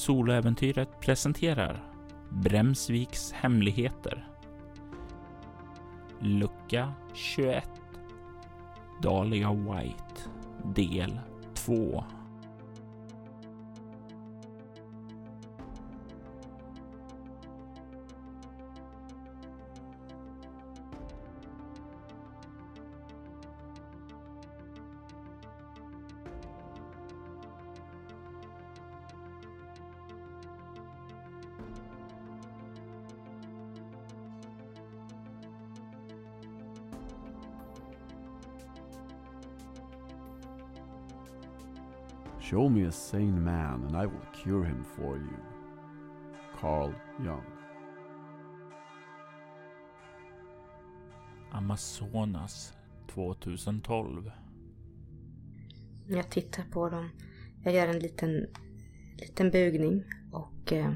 Soloäventyret presenterar Bremsviks hemligheter. Lucka 21 Dahlia White Del 2 Show me a sane man and I will cure him for you. Carl Jung. Amazonas 2012 Jag tittar på dem. Jag gör en liten, liten bugning och eh,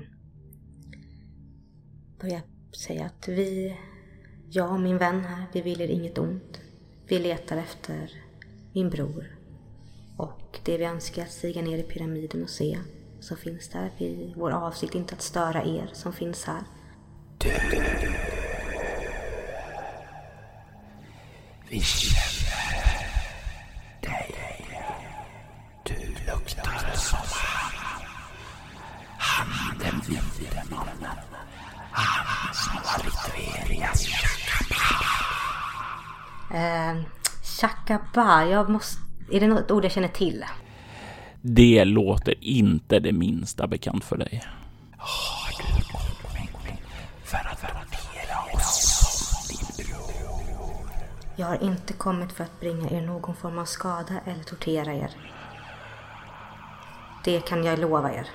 börjar säga att vi, jag och min vän här, vi vill er inget ont. Vi letar efter min bror. Och det vi önskar att stiga ner i pyramiden och se som finns där. Vi, vår avsikt är inte att störa er som finns här. Vi känner dig. Du luktar som han. Han den vide mannen. Han som var Ritverias Chakapa. Eh, Chakaba, jag måste... Är det något ord jag känner till? Det låter inte det minsta bekant för dig. Jag har inte kommit för att bringa er någon form av skada eller tortera er. Det kan jag lova er.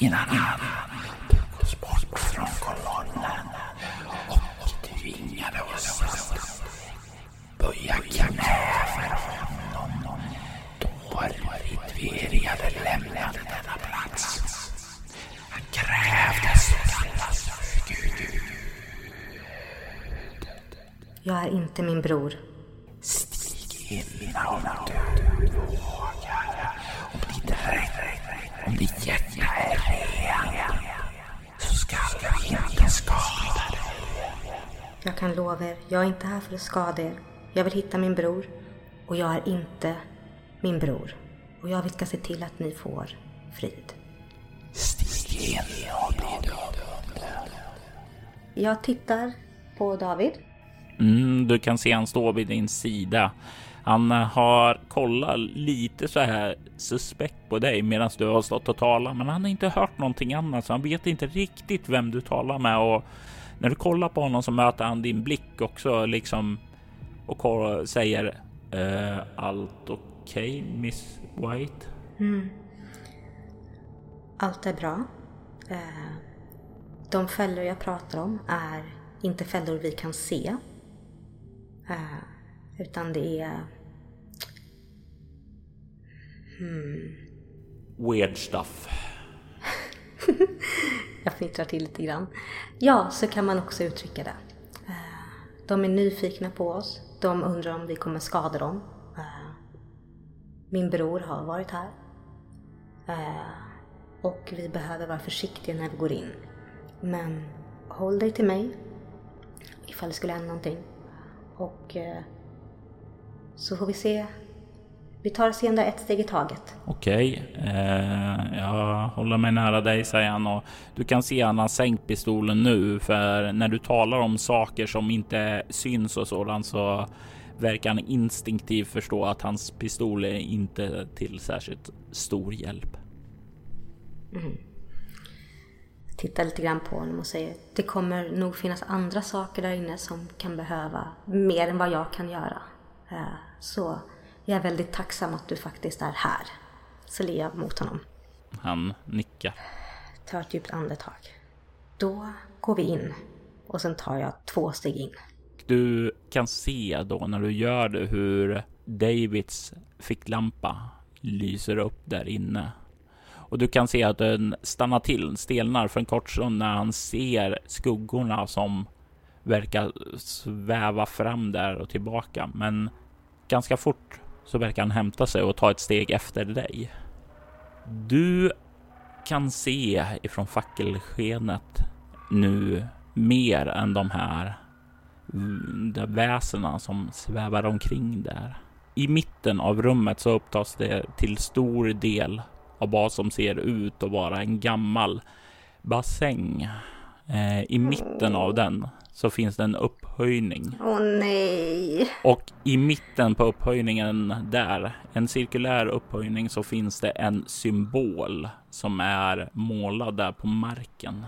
Innan han Jag är inte min bror. Stig in om du vågar. Om ditt rätt, om ditt hjärta är ren, så ska du inte skada dig. Jag kan lova er, jag är inte här för att skada er. Jag vill hitta min bror. Och jag är inte min bror. Och jag ska se till att ni får frid. Stig in och bli. Jag tittar på David. Mm, du kan se han står vid din sida. Han eh, har kollat lite så här suspekt på dig medan du har stått och talat, men han har inte hört någonting annat, så han vet inte riktigt vem du talar med. Och när du kollar på honom så möter han din blick också, liksom och säger eh, allt okej, Miss White? Mm. Allt är bra. Eh, De fällor jag pratar om är inte fällor vi kan se. Eh, Utan det är... Weird stuff. Jag fnittrar till lite grann. Ja, så kan man också uttrycka det. Eh, De är nyfikna på oss. De undrar om vi kommer skada dem. Eh, Min bror har varit här. Och vi behöver vara försiktiga när vi går in. Men håll dig till mig ifall det skulle hända någonting. Och eh, så får vi se. Vi tar oss igenom ett steg i taget. Okej, eh, jag håller mig nära dig säger han och du kan se han har sänkt pistolen nu för när du talar om saker som inte syns och sådant så verkar han instinktivt förstå att hans pistol är inte till särskilt stor hjälp. Tittar lite grann på honom och säger det kommer nog finnas andra saker där inne som kan behöva mer än vad jag kan göra. Eh, Så jag är väldigt tacksam att du faktiskt är här. Så ler jag mot honom. Han nickar. Tar ett djupt andetag. Då går vi in. Och sen tar jag två steg in. Du kan se då när du gör det hur Davids ficklampa lyser upp där inne. Och du kan se att den stannar till, stelnar för en kort stund när han ser skuggorna som verkar sväva fram där och tillbaka. Men ganska fort så verkar han hämta sig och ta ett steg efter dig. Du kan se ifrån fackelskenet nu mer än de här de väsena som svävar omkring där. I mitten av rummet så upptas det till stor del av vad som ser ut att vara en gammal bassäng. Eh, I mitten av den så finns det en upphöjning. Åh oh, nej! Och i mitten på upphöjningen där, en cirkulär upphöjning, så finns det en symbol som är målad där på marken.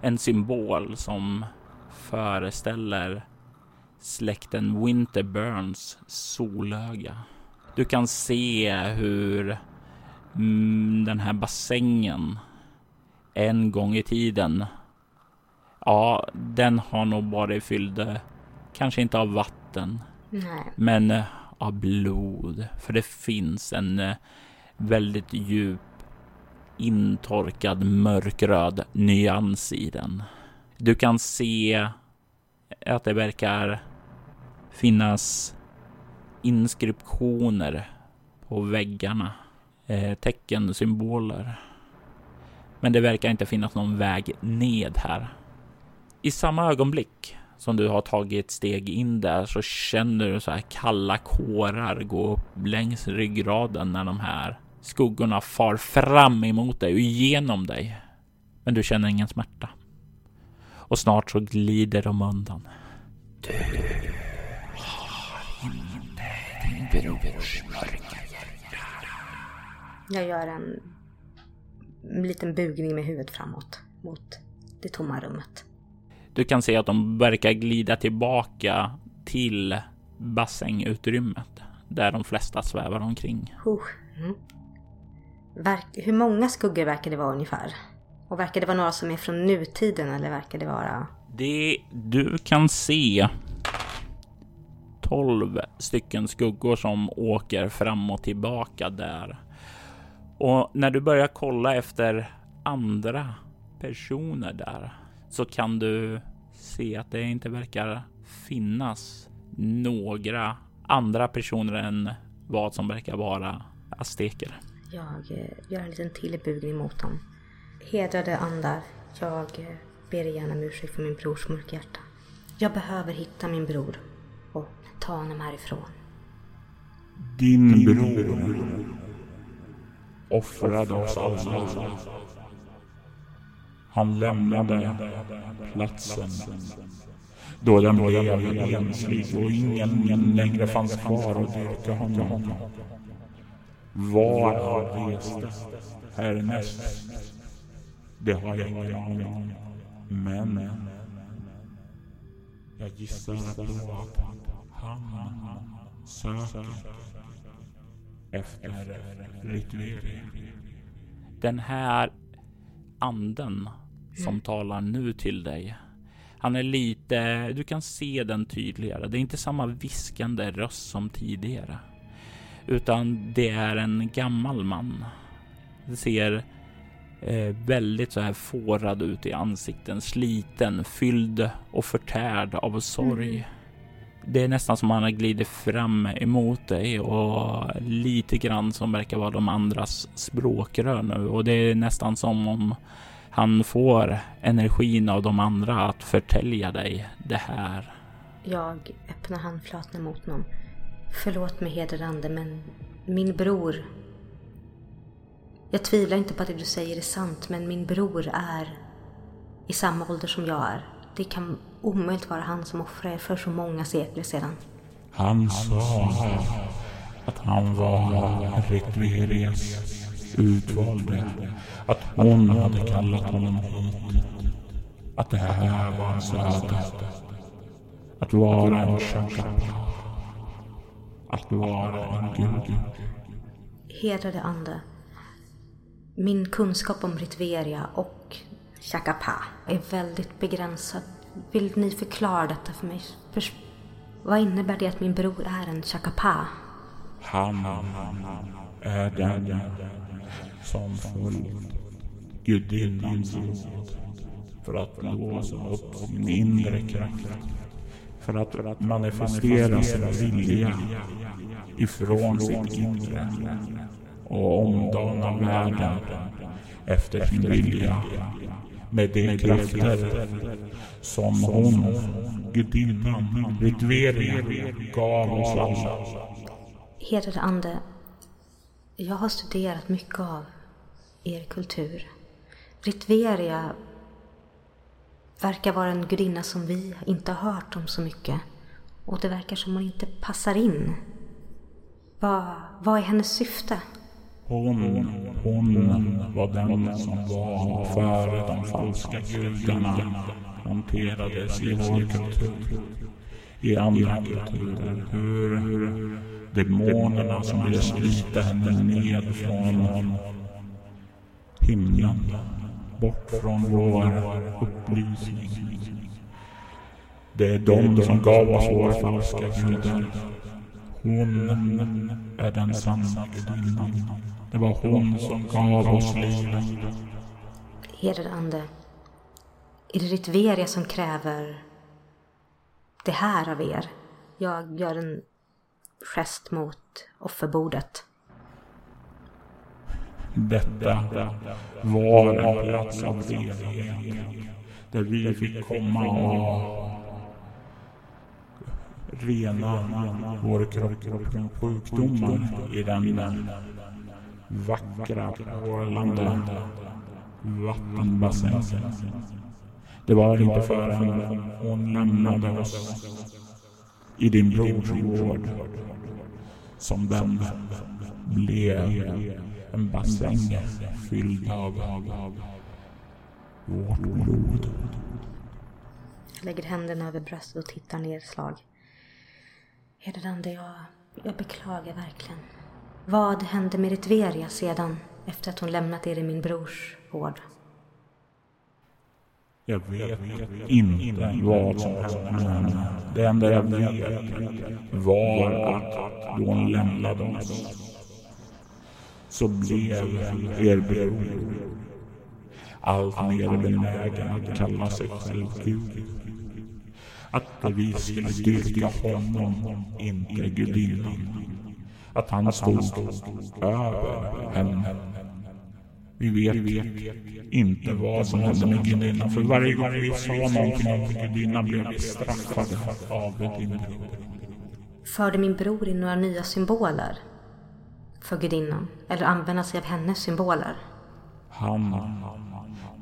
En symbol som föreställer släkten Winterburns solöga. Du kan se hur mm, den här bassängen en gång i tiden Ja, den har nog varit fylld, kanske inte av vatten, Nej. men eh, av blod. För det finns en eh, väldigt djup intorkad mörkröd nyans i den. Du kan se att det verkar finnas inskriptioner på väggarna. Eh, tecken, symboler. Men det verkar inte finnas någon väg ned här. I samma ögonblick som du har tagit ett steg in där så känner du så här kalla kårar gå upp längs ryggraden när de här skuggorna far fram emot dig och igenom dig. Men du känner ingen smärta. Och snart så glider de undan. Du har inte din brors mörker. Jag gör en liten bugning med huvudet framåt mot det tomma rummet. Du kan se att de verkar glida tillbaka till bassängutrymmet där de flesta svävar omkring. Mm. Verk, hur många skuggor verkar det vara ungefär? Och verkar det vara några som är från nutiden eller verkar det vara? Det du kan se 12 stycken skuggor som åker fram och tillbaka där. Och när du börjar kolla efter andra personer där så kan du se att det inte verkar finnas några andra personer än vad som verkar vara azteker. Jag eh, gör en liten tillbugning mot dem. Hedrade andar, jag eh, ber gärna om ursäkt för min brors mörka hjärta. Jag behöver hitta min bror och ta honom härifrån. Din bror offrade oss alla. Han lämnade platsen då den blev enslig och ingen längre fanns kvar att dyrka honom. Var han reste härnäst, det har jag ingen aning om. Men jag gissar på att han söker efter rituering. Den här anden som mm. talar nu till dig. Han är lite, du kan se den tydligare. Det är inte samma viskande röst som tidigare, utan det är en gammal man. Det ser eh, väldigt så här fårad ut i ansikten, sliten, fylld och förtärd av sorg. Mm. Det är nästan som han har glidit fram emot dig och lite grann som verkar vara de andras språkrör nu och det är nästan som om han får energin av de andra att förtälja dig det här. Jag öppnar handflatan mot honom. Förlåt mig hedrande, men min bror... Jag tvivlar inte på att det du säger är sant, men min bror är i samma ålder som jag är. Det kan omöjligt vara han som offrade för så många sekler sedan. Han sa att han var Ritverias utvalde. Att hon hade kallat honom hit. Att det här var hans öde. Att vara en shakapa. Att vara en gud. Hedrade ande. Min kunskap om Ritveria och Chakapa är väldigt begränsad. Vill ni förklara detta för mig? För, vad innebär det att min bror är en Chakapa? Han är den som följt gudinnans råd för att låsa upp sin inre kraft. För att manifestera sin vilja ifrån sitt inre och omdana världen efter sin vilja med de krafter som hon, gudinnan Ritveria, gav oss alla. Hedrade Ande, jag har studerat mycket av er kultur. Ritveria verkar vara en gudinna som vi inte har hört om så mycket. Och det verkar som hon inte passar in. Vad, vad är hennes syfte? Hon, hon var den som var före de falska gudarna hanterades i vår kultur. I andra kulturer. Hur demonerna som ville slita henne ned från himlen. Bort från vår upplysning. Det är de som gav oss vår falska gudar. Hon är den sanna gudinnan. Det var hon som gav oss livet. Hedrade Ande, är det Ritveria som kräver det här av er? Jag gör en gest mot offerbordet. Detta var en plats av evighet. Där vi fick komma och rena vår kropp från sjukdomar i den vackra porlande vattenbassängen. Det var inte förrän hon lämnade oss i din brors vård som den blev en bassäng fylld av vårt blod. Jag lägger händerna över bröstet och tittar ner ett slag. Hedrade Ande, jag, jag beklagar verkligen. Vad hände med Ritveria sedan, efter att hon lämnat er i min brors vård? Jag vet inte vad som hände med henne. Det enda jag vet var att då hon lämnade oss så blev er bror allt mer benägen att kalla sig själv Gud. Att vi skulle dyrka honom, inte gudinnan. Att han stod över henne. Vi vet, vi vet inte vad som hände med gudinnan. För varje gång vi sa någonting om gudinnan blev vi straffade av din bror. Förde min bror in några nya symboler för gudinnan? Eller använda sig av hennes symboler? Han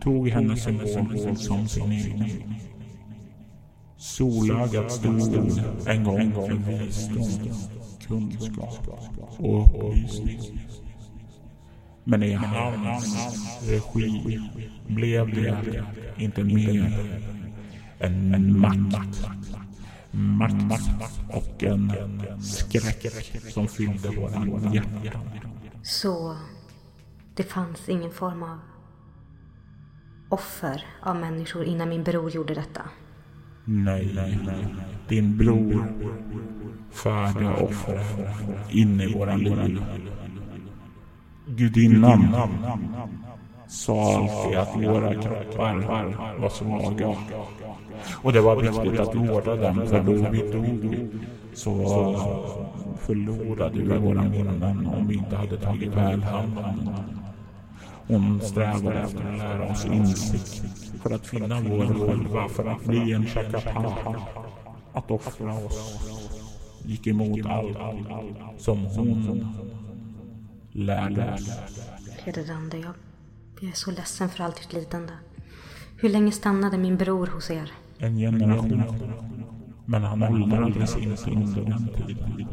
tog hennes symbol som sin egen. Solögat stod en gång för visdom, kunskap och upplysning. Men i hans regi blev det inte mer än en makt. Makt och en skräck som fyllde våra hjärtan. Så det fanns ingen form av offer av människor innan min bror gjorde detta? Nej, nej, nej. Din bror Färdiga offer in i våra liv. Gudinnan sa alltid att våra kroppar var svaga. Och det var viktigt att vårda dem, för då vi dog så förlorade vi våra minnen om vi inte hade tagit väl hand om dem. Hon strävade efter att lära oss insikt för att finna vår själva, för att bli en chakapapa. Att offra oss gick emot allt som hon lärde oss. Hedrade jag, jag är så ledsen för allt ert lidande. Hur länge stannade min bror hos er? En generation. Men han åldrades inte under den tiden.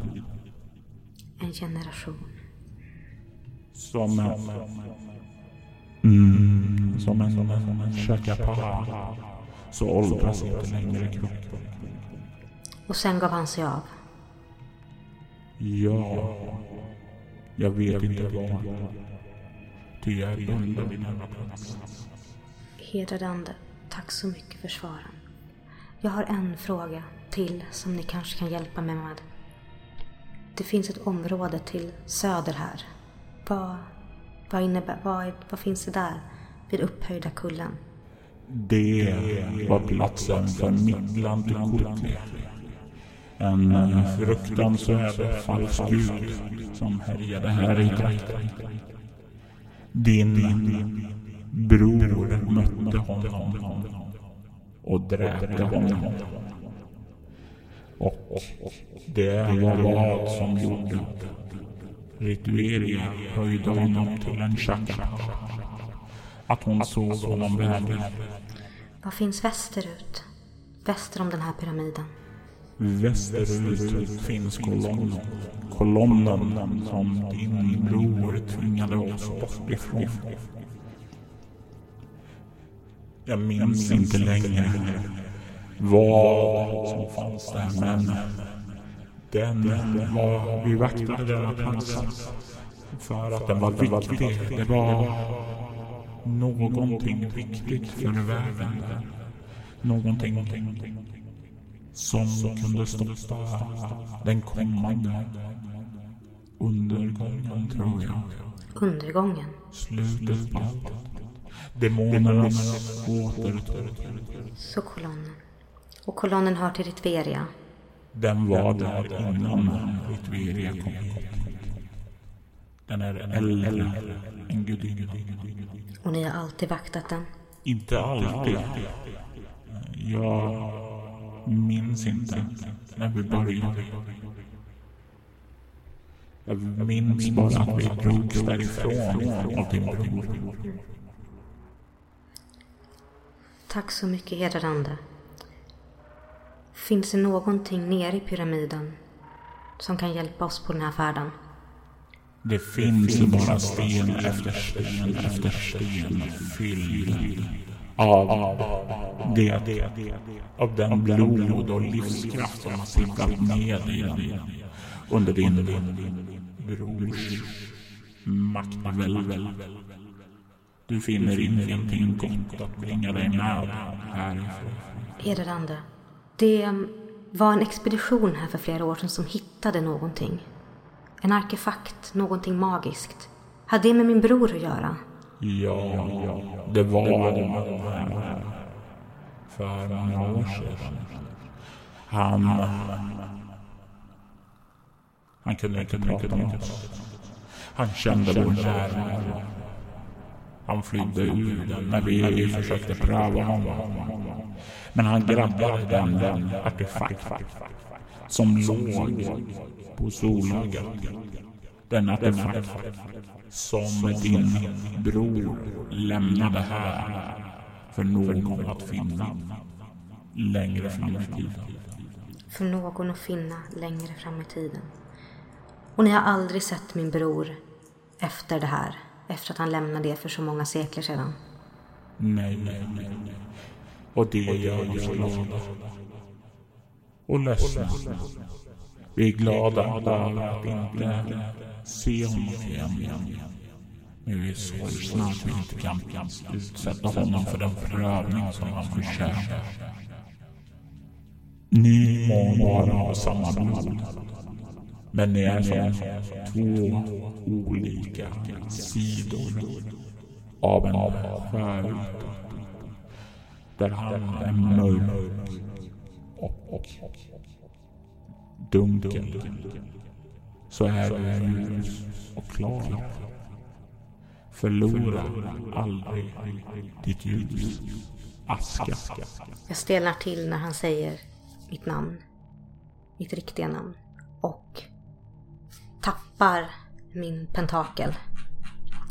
En generation. Som. Mm, som en, chakapapa. Så åldras inte längre kroppen. Och sen gav han sig av. Ja, jag vet inte vad. Ty jag är bunden vid denna plats. Hedrade Ande, tack så mycket för svaren. Jag har en fråga till som ni kanske kan hjälpa mig med. Det finns ett område till söder här. Vad, vad, innebär, vad, vad finns det där vid upphöjda kullen? Det var platsen för Midlantikotli. En fruktansvärd falsk gud som härjade här i trakten. Din bror mötte honom och dräpte honom. Och det var vad som gjorde att Ritueria höjde honom till en chakra. Att hon såg honom värdig. Vad finns västerut? Väster om den här pyramiden? Västerut finns kolonnen. Kolonnen som din bror tvingade oss bort ifrån. Jag minns inte längre vad som fanns där men den var, vi vaktade denna platsen för att den var viktig. Det var någonting viktigt för världen där. Någonting som kunde stoppa den kommande undergången tror jag. Undergången? Slutet på allt. Demonernas återtåg. Så kolonnen. Och kolonnen hör till Ritveria. Den var där innan Ritveria kom hit. Den är äldre än gudinnan. Och ni har alltid vaktat den? Inte alltid. Jag minns inte när vi började. Jag minns bara att vi drogs därifrån av din bror. Tack så mycket hedrande. Finns det någonting nere i pyramiden som kan hjälpa oss på den här färden? Det finns ju bara sten efter sten efter sten fylld av det, av den blod och livskraft som har sipprat ned i den under din brors maktvälde. Du finner ingenting gott att bringa dig med härifrån. Hedrande. Det var en expedition här för flera år sedan som hittade någonting. En artefakt, någonting magiskt. Hade det med min bror att göra? Ja, det var det. För några år sedan. Han... Han kunde inte prata med oss. Han kände vår närvaro. Han flydde ur den när vi försökte pröva honom. Men han grabbade den, den artefakt som låg på solögat. Den artefakt som din bror lämnade här för någon att finna längre fram i tiden. För någon att finna längre fram i tiden. Och ni har aldrig sett min bror efter det här? Efter att han lämnade er för så många sekler sedan? Nej, nej, nej. Och det gör oss glada. Och ledsna. Vi är glada över att inte se honom igen. Men vi är sorgsna att vi inte kan utsätta honom för den prövning som han förtjänar. Ni må vara av samma blod. Men ni är som två olika sidor av en skärut. Där han är mörk och dunkel. Så är du ljus och klar. Förlora aldrig ditt ljus. Aska. Jag stelnar till när han säger mitt namn. Mitt riktiga namn. Och tappar min pentakel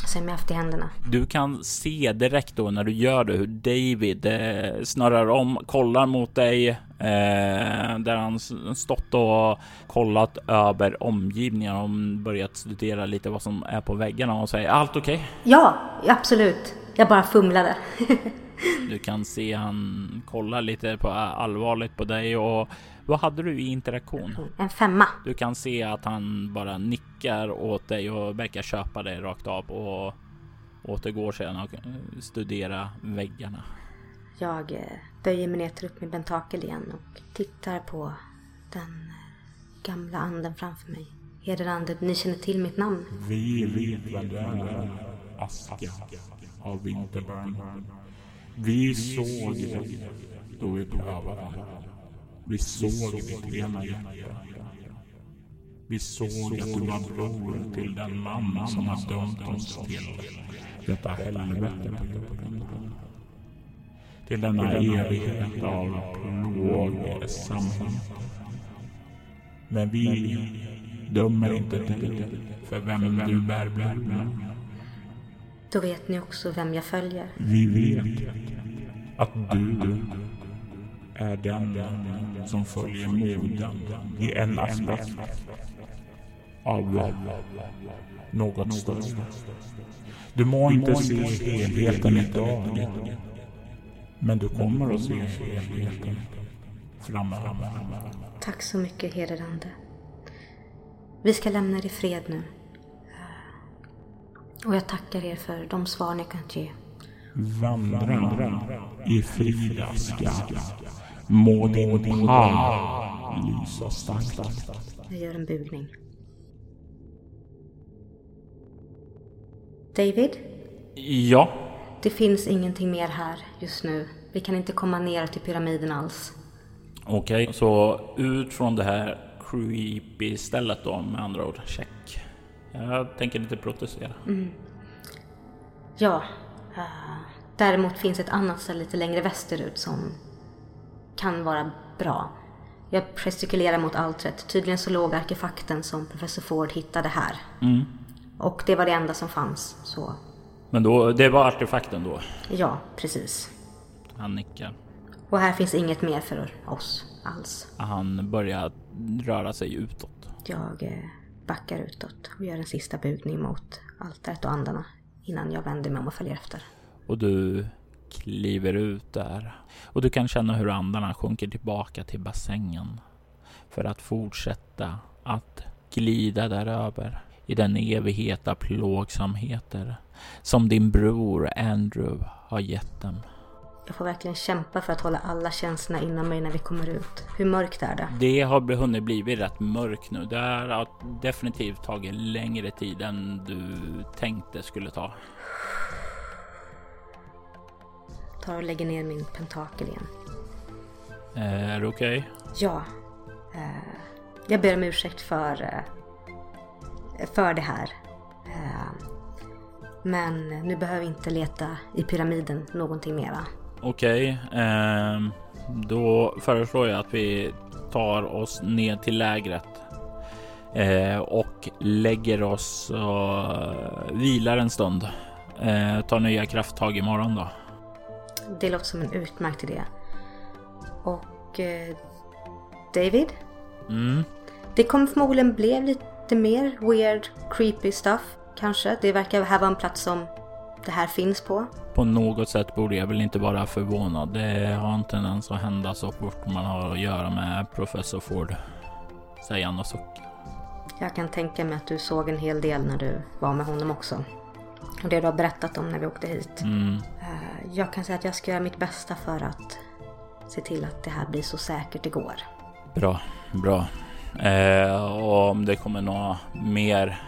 som jag haft i händerna. Du kan se direkt då när du gör det hur David eh, snurrar om, kollar mot dig eh, där han stått och kollat över omgivningen och börjat studera lite vad som är på väggarna och säger allt okej? Okay? Ja, absolut. Jag bara fumlade. du kan se han kollar lite på allvarligt på dig och vad hade du i interaktion? En femma. Du kan se att han bara nickar åt dig och verkar köpa dig rakt av och återgår sedan och studera väggarna. Jag eh, böjer mig ner, tar upp min pentakel igen och tittar på den eh, gamla anden framför mig. Hederande, ni känner till mitt namn? Vi vet vem du är. Aska av Winterburn. Vi såg det då vi prövade. Vi såg ditt rena hjärta. Vi såg att du var bror till den man som har dömt oss till detta helvete på jorden. Till denna evighet av plågsamhet. Men vi dömer inte dig för vem du bär blod Då vet ni också vem jag följer. Vi vet att du är den som följer moden i en aspekt av något större. Du må inte se helheten idag, men du kommer att se helheten framöver. Tack så mycket, hederande. Vi ska lämna er i fred nu. Och jag tackar er för de svar ni kan ge. Vandra i fridaska. Må din pall lysa starkt. Jag gör en bugning. David, Ja, det finns ingenting mer här just nu. Vi kan inte komma ner till pyramiden alls. okej. Så ut från det här creepy stället då med andra ord. Check. Jag tänker inte protestera. Ja, eh, däremot finns ett annat ställe lite längre västerut som kan vara bra. Jag gestikulerar mot altaret. Tydligen så låg arkefakten som professor Ford hittade här. Mm. Och det var det enda som fanns. Så Men då, det var artefakten då. ja, precis. Han nickar. Och här finns inget mer för oss alls. Han börjar röra sig utåt. Jag eh, backar utåt och gör en sista bugning mot altaret och andarna innan jag vänder mig om och följer efter. Och du kliver ut där. Och du kan känna hur andarna sjunker tillbaka till bassängen. För att fortsätta att glida däröver. I den evighet av plågsamheter som din bror Andrew har gett dem. Jag får verkligen kämpa för att hålla alla känslorna inom mig när vi kommer ut. Hur mörkt är det? Det har hunnit blivit rätt mörkt nu. Det här har definitivt tagit längre tid än du tänkte skulle ta. Tar och lägger ner min pentakel igen. Är det okej? Ja. Eh, jag ber om ursäkt för, eh, för det här. Eh, men nu behöver vi inte leta i pyramiden någonting mera. Okej, ehm, då föreslår jag att vi tar oss ner till lägret eh, och lägger oss och vilar en stund. Eh, tar nya krafttag imorgon då. Det låter som en utmärkt idé. Och eh, David? Mm. Det kommer förmodligen bli lite mer weird, creepy stuff. Kanske. Det verkar här vara en plats som det här finns på. På något sätt borde jag väl inte vara förvånad. Det har en tendens att hända så fort man har att göra med professor Ford. Säger han och suckar. Jag kan tänka mig att du såg en hel del när du var med honom också. Och det du har berättat om när vi åkte hit. Mm. Eh, Jag kan säga att jag ska göra mitt bästa för att se till att det här blir så säkert det går. Bra, bra. Eh, och om det kommer några mer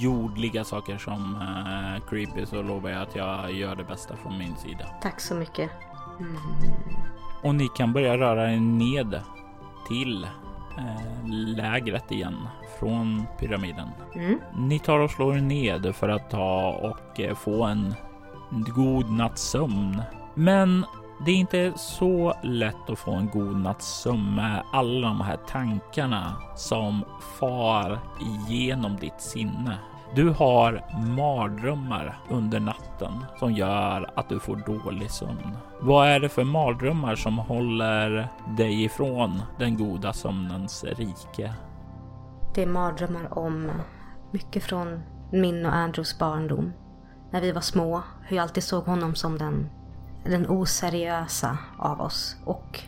jordliga saker som eh, creepy så lovar jag att jag gör det bästa från min sida. Tack så mycket. Och ni kan börja röra er ned till eh, lägret igen från pyramiden. Mm. Ni tar och slår er ned för att ta och eh, få en god natts sömn. Men det är inte så lätt att få en god natts sömn med alla de här tankarna som far igenom ditt sinne. Du har mardrömmar under natten som gör att du får dålig sömn. Vad är det för mardrömmar som håller dig ifrån den goda sömnens rike? Det är mardrömmar om mycket från min och Andrews barndom. När vi var små, hur jag alltid såg honom som den, den oseriösa av oss. Och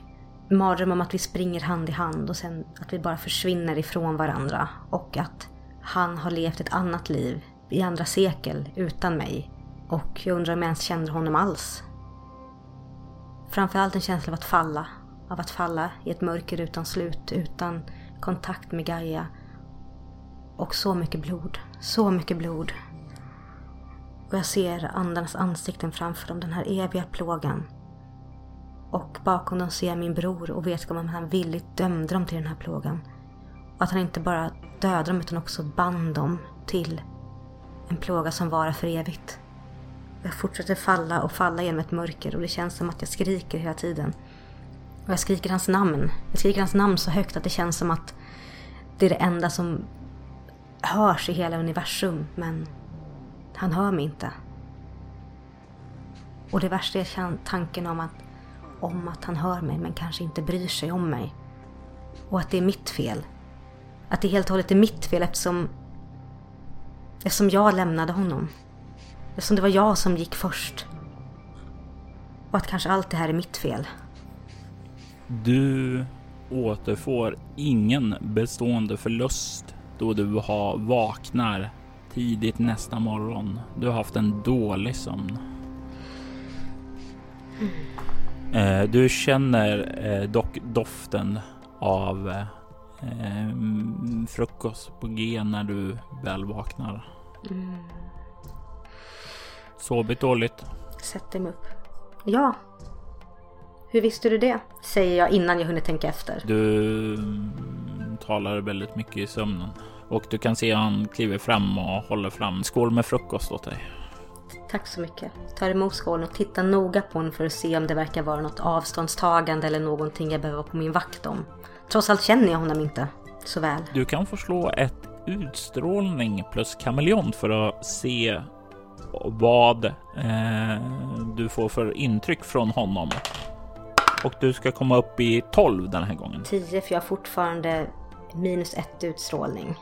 mardröm om att vi springer hand i hand och sen att vi bara försvinner ifrån varandra. Och att han har levt ett annat liv i andra sekel utan mig. Och jag undrar om jag ens känner honom alls. Framförallt en känsla av att falla. Av att falla i ett mörker utan slut, utan kontakt med Gaia. Och så mycket blod. Så mycket blod. Och jag ser andarnas ansikten framför dem, den här eviga plågan. Och bakom dem ser jag min bror och vet om han villigt dömde dem till den här plågan. Och att han inte bara dödade dem utan också band dem till en plåga som varar för evigt. Jag fortsätter falla och falla genom ett mörker och det känns som att jag skriker hela tiden. Och jag skriker hans namn. Jag skriker hans namn så högt att det känns som att det är det enda som hörs i hela universum. Men han hör mig inte. Och det värsta är tanken om att, om att han hör mig men kanske inte bryr sig om mig. Och att det är mitt fel. Att det helt och hållet är mitt fel eftersom, eftersom jag lämnade honom. Eftersom det var jag som gick först. Och att kanske allt det här är mitt fel. Du återfår ingen bestående förlust då du har vaknar tidigt nästa morgon. Du har haft en dålig sömn. Mm. Du känner eh, dock doften av eh, frukost på G när du väl vaknar. Mm. Sovit dåligt? Sätter mig upp. Ja. Hur visste du det? Säger jag innan jag hunnit tänka efter. Du talar väldigt mycket i sömnen. Och du kan se han kliver fram och håller fram skål med frukost åt dig. Tack så mycket. Tar emot skålen och tittar noga på den för att se om det verkar vara något avståndstagande eller någonting jag behöver vara på min vakt om. Trots allt känner jag honom inte så väl. Du kan få slå ett utstrålning plus kameleont för att se vad eh, du får för intryck från honom. Och du ska komma upp i 12 den här gången. 10 för jag har fortfarande minus ett utstrålning.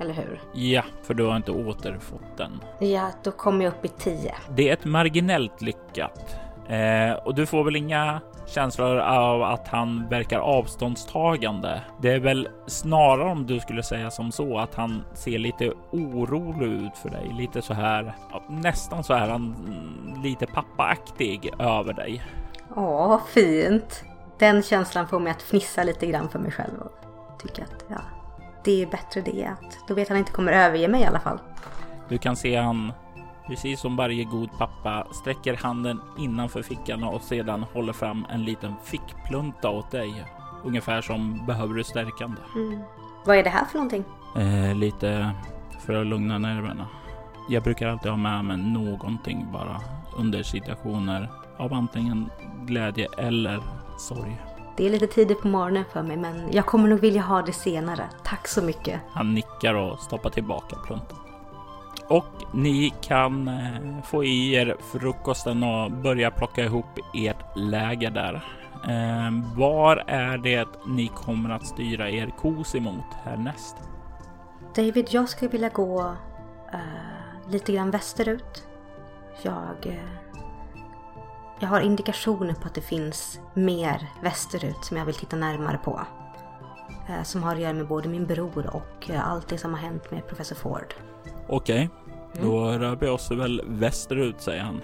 Eller hur? Ja, för du har inte återfått den. Ja, då kommer jag upp i 10. Det är ett marginellt lyckat. Eh, och du får väl inga känslor av att han verkar avståndstagande. Det är väl snarare om du skulle säga som så att han ser lite orolig ut för dig, lite så här, nästan så här han lite pappaaktig över dig. Åh, fint. Den känslan får mig att fnissa lite grann för mig själv tycka att ja, det är bättre det. Att då vet han inte kommer överge mig i alla fall. Du kan se han Precis som varje god pappa sträcker handen innanför fickan och sedan håller fram en liten fickplunta åt dig. Ungefär som behöver du stärkande. Mm. Vad är det här för någonting? Eh, lite för att lugna nerverna. Jag brukar alltid ha med mig någonting bara under situationer av antingen glädje eller sorg. Det är lite tidigt på morgonen för mig men jag kommer nog vilja ha det senare. Tack så mycket. Han nickar och stoppar tillbaka pluntan. Och ni kan eh, få i er frukosten och börja plocka ihop ert läger där. Eh, var är det ni kommer att styra er kos emot härnäst? David, jag skulle vilja gå uh, lite grann västerut. Jag, uh, jag har indikationer på att det finns mer västerut som jag vill titta närmare på. Uh, som har att göra med både min bror och allt det som har hänt med professor Ford. Okej, okay. då mm. rör vi oss väl västerut säger han.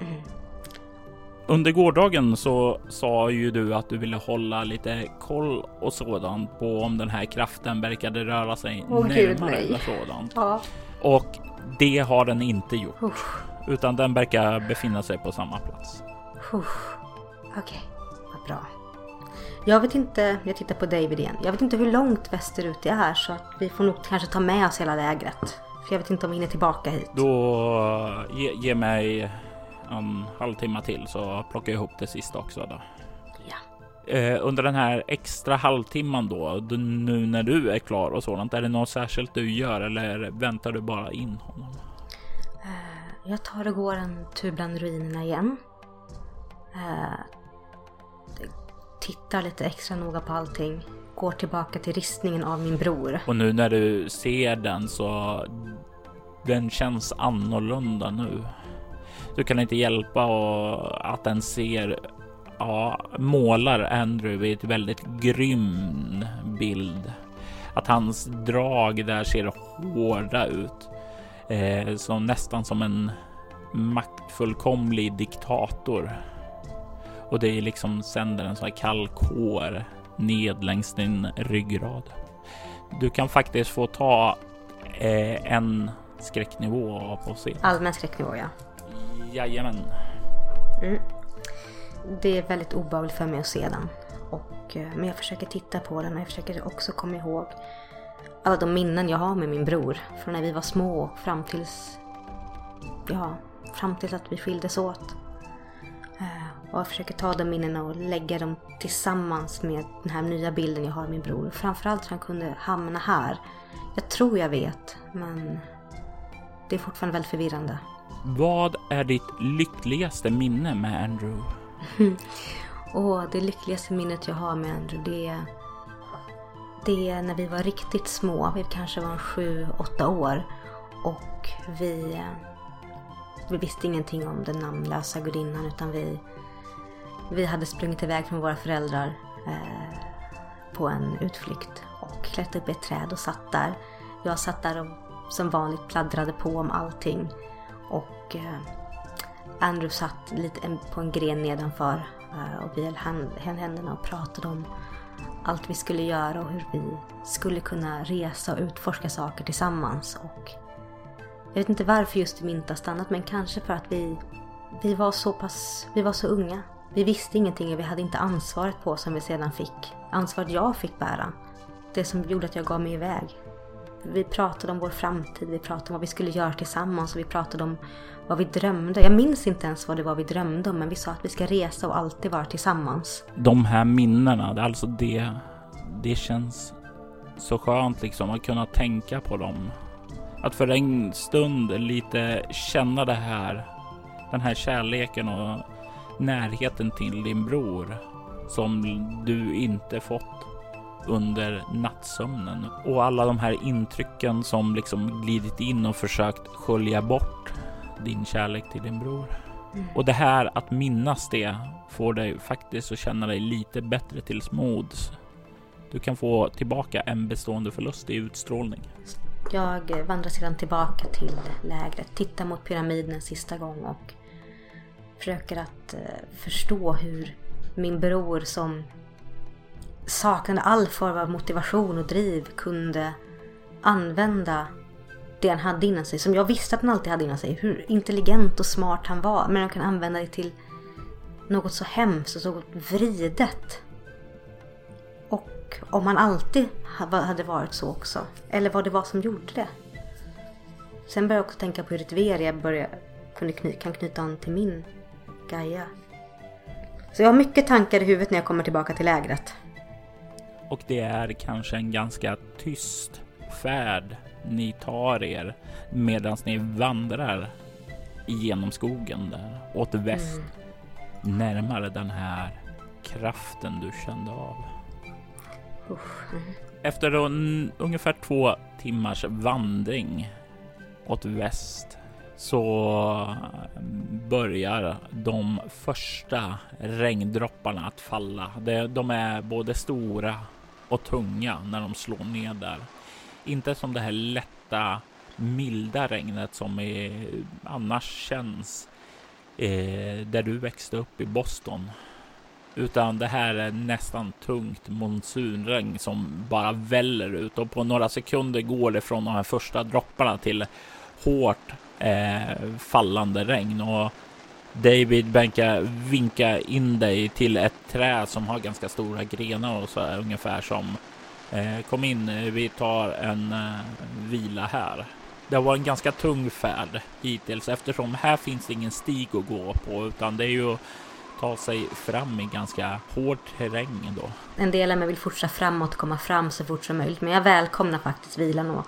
Mm. Under gårdagen så sa ju du att du ville hålla lite koll och sådant på om den här kraften verkade röra sig oh, närmare eller sådant. Ja. Och det har den inte gjort, uh. utan den verkar befinna sig på samma plats. Okej, okay. vad bra. Jag vet inte, jag tittar på David igen. Jag vet inte hur långt västerut det är så att vi får nog kanske ta med oss hela lägret. För jag vet inte om vi hinner tillbaka hit. Då ge, ge mig en halvtimme till så plockar jag ihop det sista också. Då. Ja. Eh, under den här extra halvtimman då, då, nu när du är klar och sådant, är det något särskilt du gör eller väntar du bara in honom? Eh, jag tar och går en tur bland ruinerna igen. Eh, tittar lite extra noga på allting går tillbaka till ristningen av min bror. Och nu när du ser den så den känns annorlunda nu. Du kan inte hjälpa att den ser ja, målar Andrew i ett väldigt grym bild. Att hans drag där ser hårda ut. Eh, som nästan som en maktfullkomlig diktator. Och det är liksom sänder en sån här kall kår ned längs din ryggrad. Du kan faktiskt få ta eh, en skräcknivå på scen. Allmän skräcknivå, ja. Jajamän. Mm. Det är väldigt obehagligt för mig att se den. Och, eh, men jag försöker titta på den och jag försöker också komma ihåg alla de minnen jag har med min bror. Från när vi var små fram tills... Ja, fram tills att vi skildes åt. Och jag försöker ta de minnena och lägga dem tillsammans med den här nya bilden jag har av min bror. Framförallt hur han kunde hamna här. Jag tror jag vet, men det är fortfarande väldigt förvirrande. Vad är ditt lyckligaste minne med Andrew? Och det lyckligaste minnet jag har med Andrew det är, det är när vi var riktigt små. Vi kanske var sju, åtta år. Och vi, eh, vi visste ingenting om den namnlösa gudinnan utan vi, vi hade sprungit iväg från våra föräldrar eh, på en utflykt och klättrat upp i ett träd och satt där. Jag satt där och som vanligt pladdrade på om allting. Och eh, Andrew satt lite på en gren nedanför eh, och vi höll höll händerna och pratade om allt vi skulle göra och hur vi skulle kunna resa och utforska saker tillsammans. Och jag vet inte varför just vi inte har stannat men kanske för att vi, vi var så pass, vi var så unga. Vi visste ingenting och vi hade inte ansvaret på oss som vi sedan fick. Ansvaret jag fick bära. Det som gjorde att jag gav mig iväg. Vi pratade om vår framtid, vi pratade om vad vi skulle göra tillsammans och vi pratade om vad vi drömde. Jag minns inte ens vad det var vi drömde om men vi sa att vi ska resa och alltid vara tillsammans. De här minnena, det är alltså det. Det känns så skönt liksom att kunna tänka på dem. Att för en stund lite känna det här. Den här kärleken och närheten till din bror som du inte fått under nattsömnen och alla de här intrycken som liksom glidit in och försökt skölja bort din kärlek till din bror. Och det här att minnas det får dig faktiskt att känna dig lite bättre till mods. Du kan få tillbaka en bestående förlust i utstrålning. Jag vandrar sedan tillbaka till lägret, tittar mot pyramiden en sista gång och försöker att eh, förstå hur min bror som saknade all form av motivation och driv kunde använda det han hade inom sig, som jag visste att han alltid hade inom sig. Hur intelligent och smart han var, men han kan använda det till något så hemskt och så vridet. Och om han alltid hade varit så också. Eller vad det var som gjorde det. Sen började jag också tänka på hur Ritveria kunde kny, kan knyta an till min Gaia. Så jag har mycket tankar i huvudet när jag kommer tillbaka till lägret. Och det är kanske en ganska tyst färd ni tar er medan ni vandrar genom skogen där åt väst. Närmare den här kraften du kände av. Usch. mm. Efter en, ungefär två timmars vandring åt väst så eh, börjar de första regndropparna att falla. De är både stora och tunga när de slår ner där. Inte som det här lätta, milda regnet som är, annars känns eh, där du växte upp i Boston. Utan det här är nästan tungt monsunregn som bara väller ut och på några sekunder går det från de här första dropparna till hårt eh, fallande regn och David Benka vinka in dig till ett träd som har ganska stora grenar och så här ungefär som eh, kom in, vi tar en eh, vila här. Det har varit en ganska tung färd hittills eftersom här finns det ingen stig att gå på utan det är ju att ta sig fram i ganska hård terräng då. En del av mig vill fortsätta framåt komma fram så fort som möjligt. Men jag välkomnar faktiskt vilan och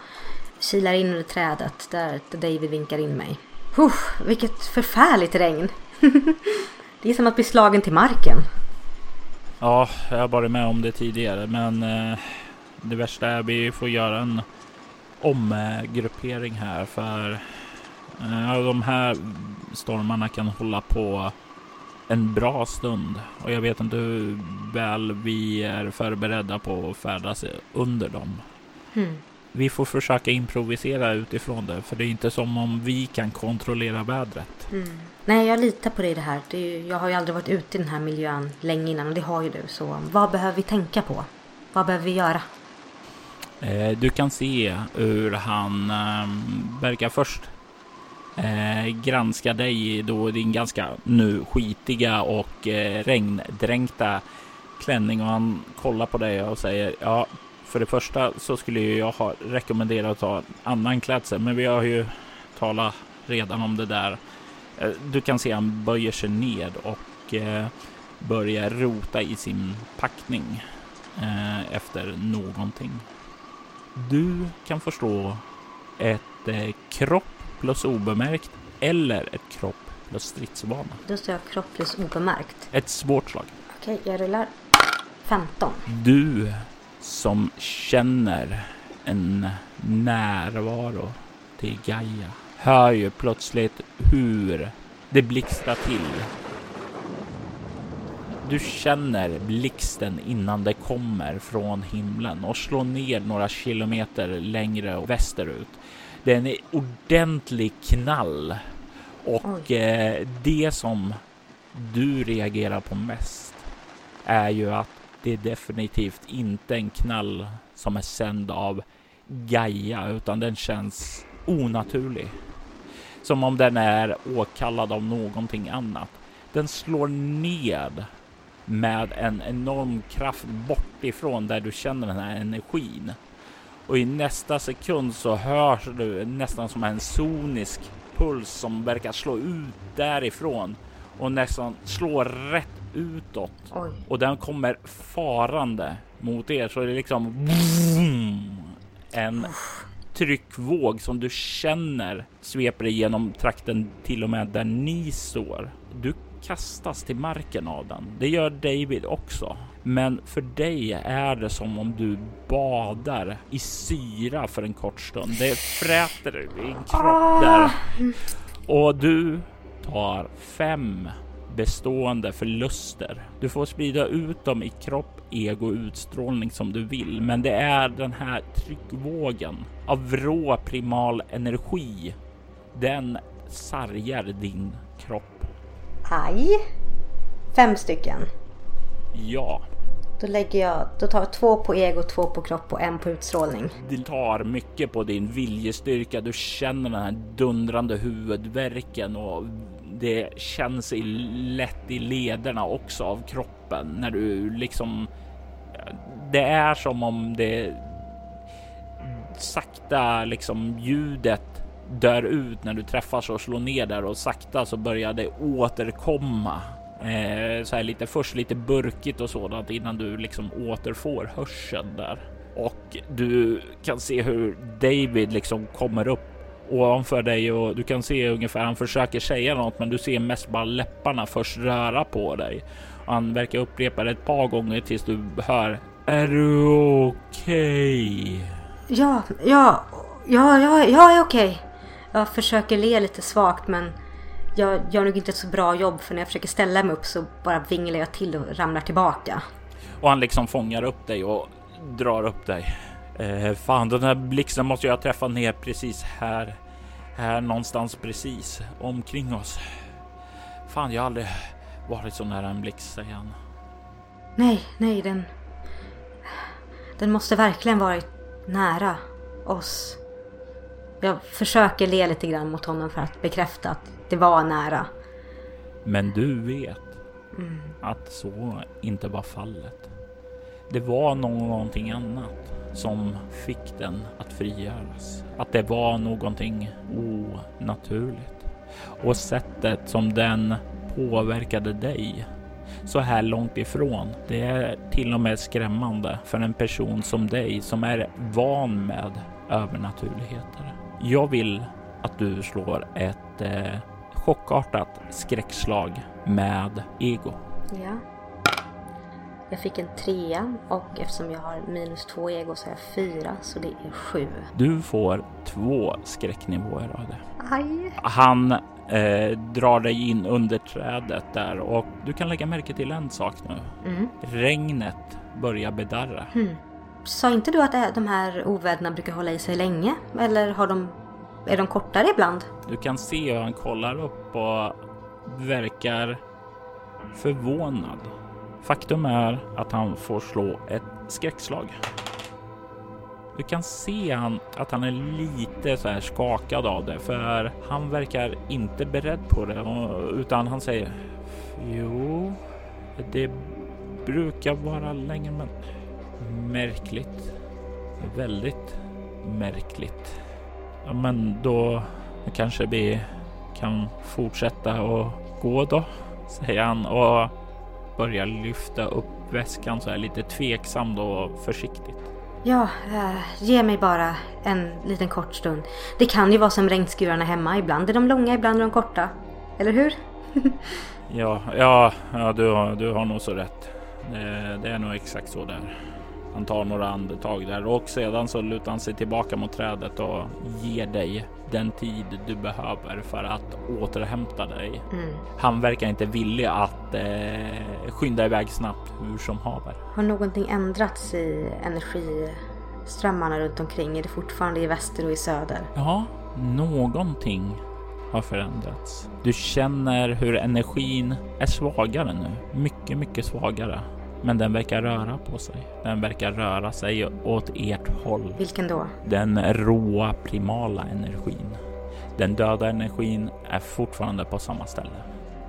kilar in under trädet där David vinkar in mig. Uff, vilket förfärligt regn. det är som att bli slagen till marken. Ja, jag har varit med om det tidigare, men eh, det värsta är att vi får göra en omgruppering här för eh, de här stormarna kan hålla på en bra stund och jag vet inte hur väl vi är förberedda på att färdas under dem. Hmm. Vi får försöka improvisera utifrån det, för det är inte som om vi kan kontrollera vädret. Mm. Nej, jag litar på dig i det här. Det är jag har ju aldrig varit ute i den här miljön länge innan och det har ju du. Så vad behöver vi tänka på? Vad behöver vi göra? Eh, du kan se hur han eh, verkar först eh, granska dig då din ganska nu skitiga och eh, regndränkta klänning och han kollar på dig och säger ja, för det första så skulle jag ha rekommenderat att ta annan klädsel, men vi har ju talat redan om det där. Eh, du kan se han böjer sig ned och eh, börjar rota i sin packning eh, efter någonting. Du kan förstå ett kropp plus obemärkt eller ett kropp plus stridsvana. Då står jag kropp plus obemärkt. Ett svårt slag. Okej, jag rullar 15. Du som känner en närvaro till Gaia hör ju plötsligt hur det blixtrar till. Du känner blixten innan det kommer från himlen och slår ner några kilometer längre västerut. Det är en ordentlig knall och eh, det som du reagerar på mest är ju att det är definitivt inte en knall som är sänd av Gaia, utan den känns onaturlig. Som om den är åkallad av någonting annat. Den slår ned med en enorm kraft bortifrån där du känner den här energin. Och i nästa sekund så hörs du nästan som en sonisk puls som verkar slå ut därifrån och nästan slår rätt utåt. Oj. Och den kommer farande mot er så det är liksom boom, en tryckvåg som du känner sveper igenom trakten till och med där ni står. Du kastas till marken av den. Det gör David också. Men för dig är det som om du badar i syra för en kort stund. Det fräter i din kropp där. Och du tar fem bestående förluster. Du får sprida ut dem i kropp, ego utstrålning som du vill, men det är den här tryckvågen av rå primal energi. Den sargar din kropp. Aj. Fem stycken. Ja, Då lägger jag, då tar jag två på ego, två på kropp och en på utstrålning. det tar mycket på din viljestyrka. Du känner den här dundrande huvudvärken och det känns i, lätt i lederna också av kroppen när du liksom. Det är som om det sakta liksom ljudet dör ut när du träffas och slår ner där och sakta så börjar det återkomma. Eh, så här lite först lite burkigt och sådant innan du liksom återfår hörseln där. Och du kan se hur David liksom kommer upp ovanför dig och du kan se ungefär han försöker säga något men du ser mest bara läpparna först röra på dig. Och han verkar upprepa det ett par gånger tills du hör Är du okej? Ja, ja, ja, ja, jag är okej. Jag försöker le lite svagt men jag gör nog inte ett så bra jobb för när jag försöker ställa mig upp så bara vinglar jag till och ramlar tillbaka. Och han liksom fångar upp dig och drar upp dig. Eh, fan, den här blixten måste jag träffa ner precis här. Här någonstans precis omkring oss. Fan, jag har aldrig varit så nära en blixt, säger han. Nej, nej, den... Den måste verkligen varit nära oss. Jag försöker le lite grann mot honom för att bekräfta att det var nära. Men du vet att så inte var fallet. Det var någonting annat som fick den att frigöras. Att det var någonting onaturligt. Och sättet som den påverkade dig så här långt ifrån. Det är till och med skrämmande för en person som dig som är van med övernaturligheter. Jag vill att du slår ett eh, chockartat skräckslag med ego. Ja. Jag fick en trea och eftersom jag har minus två ego så har jag fyra så det är sju. Du får två skräcknivåer av det. Aj! Han eh, drar dig in under trädet där och du kan lägga märke till en sak nu. Mm. Regnet börjar bedarra. Sa inte du att de här oväderna brukar hålla i sig länge? Eller har de, är de kortare ibland? Du kan se hur han kollar upp och verkar förvånad. Faktum är att han får slå ett skräckslag. Du kan se han, att han är lite så här skakad av det, för han verkar inte beredd på det, utan han säger Jo, det brukar vara länge men märkligt. Väldigt märkligt. Ja, men då kanske vi kan fortsätta och gå då, säger han och börjar lyfta upp väskan så här lite tveksamt och försiktigt. Ja, äh, ge mig bara en liten kort stund. Det kan ju vara som regnskurarna hemma. Ibland är de långa, ibland är de korta. Eller hur? ja, ja, ja du, har, du har nog så rätt. Det, det är nog exakt så där. Han tar några andetag där och sedan så lutar han sig tillbaka mot trädet och ger dig den tid du behöver för att återhämta dig. Mm. Han verkar inte villig att eh, skynda iväg snabbt hur som haver. Har någonting ändrats i energiströmmarna runt omkring? Är det fortfarande i väster och i söder? Ja, någonting har förändrats. Du känner hur energin är svagare nu. Mycket, mycket svagare. Men den verkar röra på sig. Den verkar röra sig åt ert håll. Vilken då? Den råa primala energin. Den döda energin är fortfarande på samma ställe.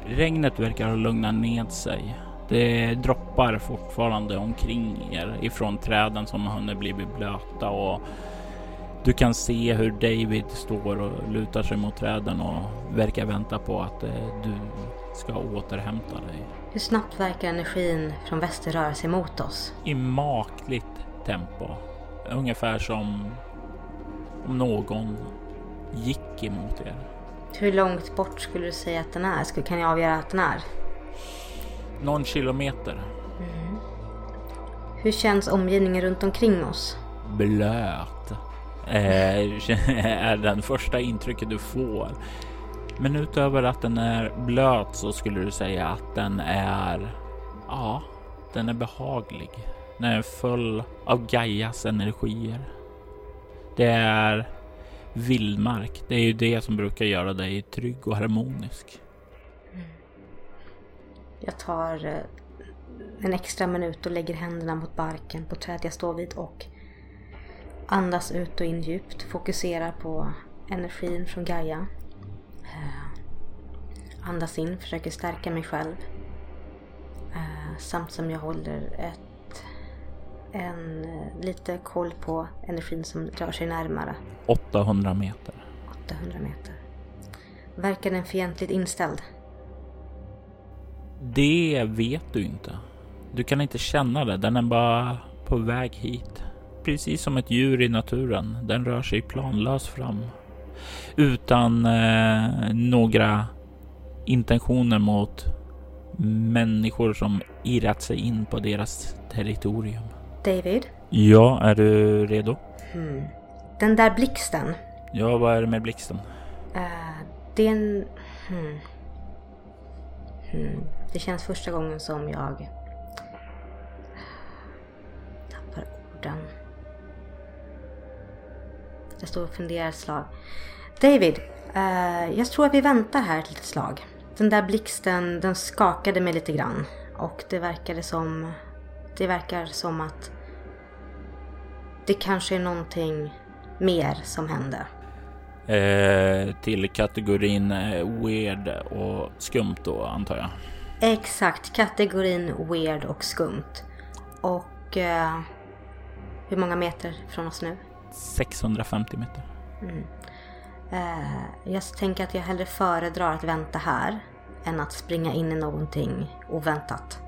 Regnet verkar ha lugnat ned sig. Det droppar fortfarande omkring er ifrån träden som har hunnit bli blöta och du kan se hur David står och lutar sig mot träden och verkar vänta på att eh, du ska återhämta dig. Hur snabbt verkar energin från väster röra sig mot oss? I makligt tempo. Ungefär som om någon gick emot er. Hur långt bort skulle du säga att den är? Kan jag avgöra att den är? Någon kilometer. Mm. Hur känns omgivningen runt omkring oss? Blöt. Eh, är den första intrycket du får. Men utöver att den är blöt så skulle du säga att den är, ja, den är behaglig. Den är full av Gaias energier. Det är vildmark. Det är ju det som brukar göra dig trygg och harmonisk. Mm. Jag tar eh, en extra minut och lägger händerna mot barken på trädet jag står vid och andas ut och in djupt. Fokuserar på energin från Gaia. Andas in, försöker stärka mig själv. Eh, samt som jag håller ett, en, eh, lite koll på energin som rör sig närmare. 800 meter. 800 meter. Verkar den fientligt inställd? Det vet du inte. Du kan inte känna det. Den är bara på väg hit. Precis som ett djur i naturen. Den rör sig planlöst fram. Utan eh, några intentioner mot människor som irrat sig in på deras territorium. David? Ja, är du redo? Hmm. Den där blixten. Ja, vad är det med blixten? Uh, det är en... Hmm. Hmm. Det känns första gången som jag tappar orden. Jag står och funderar ett slag. David, uh, jag tror att vi väntar här ett litet slag. Den där blixten, den skakade mig lite grann. Och det verkade som... Det verkar som att det kanske är någonting mer som hände. Eh, till kategorin eh, weird och skumt då antar jag? Exakt, kategorin weird och skumt. Och eh, hur många meter från oss nu? 650 meter. Mm. Eh, jag tänker att jag hellre föredrar att vänta här än att springa in i någonting oväntat.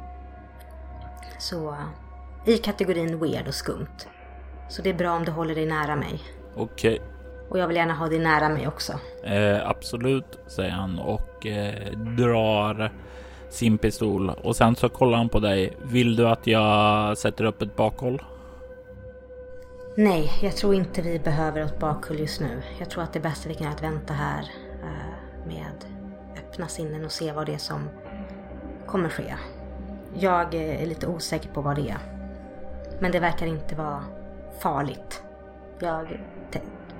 Så i kategorin weird och skumt. Så det är bra om du håller dig nära mig. Okej. Okay. Och jag vill gärna ha dig nära mig också. Eh, absolut, säger han och eh, drar sin pistol och sen så kollar han på dig. Vill du att jag sätter upp ett bakhåll? Nej, jag tror inte vi behöver ett bakhåll just nu. Jag tror att det bästa vi kan göra är att vänta här eh, med öppna sinnen och se vad det är som kommer ske. Jag är lite osäker på vad det är. Men det verkar inte vara farligt. Jag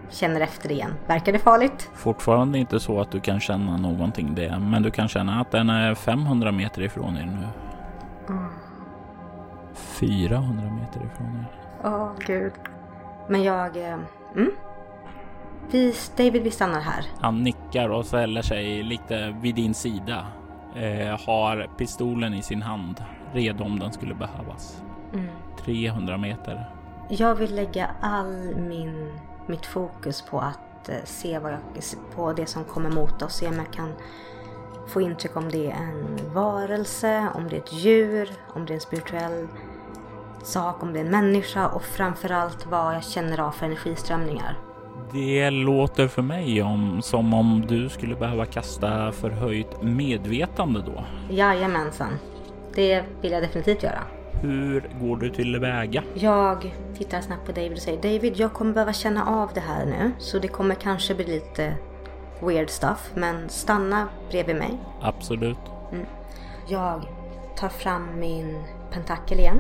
känner efter igen. Verkar det farligt? Fortfarande inte så att du kan känna någonting det, men du kan känna att den är 500 meter ifrån er nu. Mm. 400 meter ifrån er. Åh, oh, gud. Men jag... eh, Mm. Vi, David, vi stannar här. Han nickar och ställer sig lite vid din sida. Eh, har pistolen i sin hand, redo om den skulle behövas. Mm. 300 meter. Jag vill lägga all min, mitt fokus på att eh, se vad jag, på det som kommer mot oss. Se om jag kan få intryck om det är en varelse, om det är ett djur, om det är en spirituell sak, om det är en människa och framförallt vad jag känner av för energiströmningar. Det låter för mig om, som om du skulle behöva kasta förhöjt medvetande då. Jajamensan, det vill jag definitivt göra. Hur går du tillväga? Jag tittar snabbt på David och säger David, jag kommer behöva känna av det här nu. Så det kommer kanske bli lite weird stuff. Men stanna bredvid mig. Absolut. Jag tar fram min pentakel igen.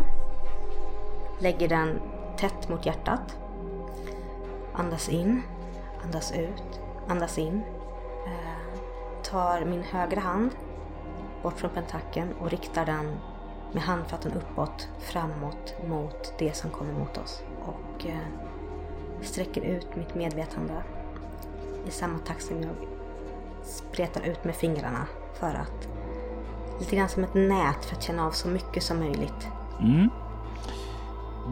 Lägger den tätt mot hjärtat. Andas in. Andas ut. Andas in. Eh, tar min högra hand bort från pentakeln och riktar den med handflatan uppåt framåt mot det som kommer mot oss. Och eh, sträcker ut mitt medvetande i samma takt som jag spretar ut med fingrarna för att lite grann som ett nät för att känna av så mycket som möjligt. Mm.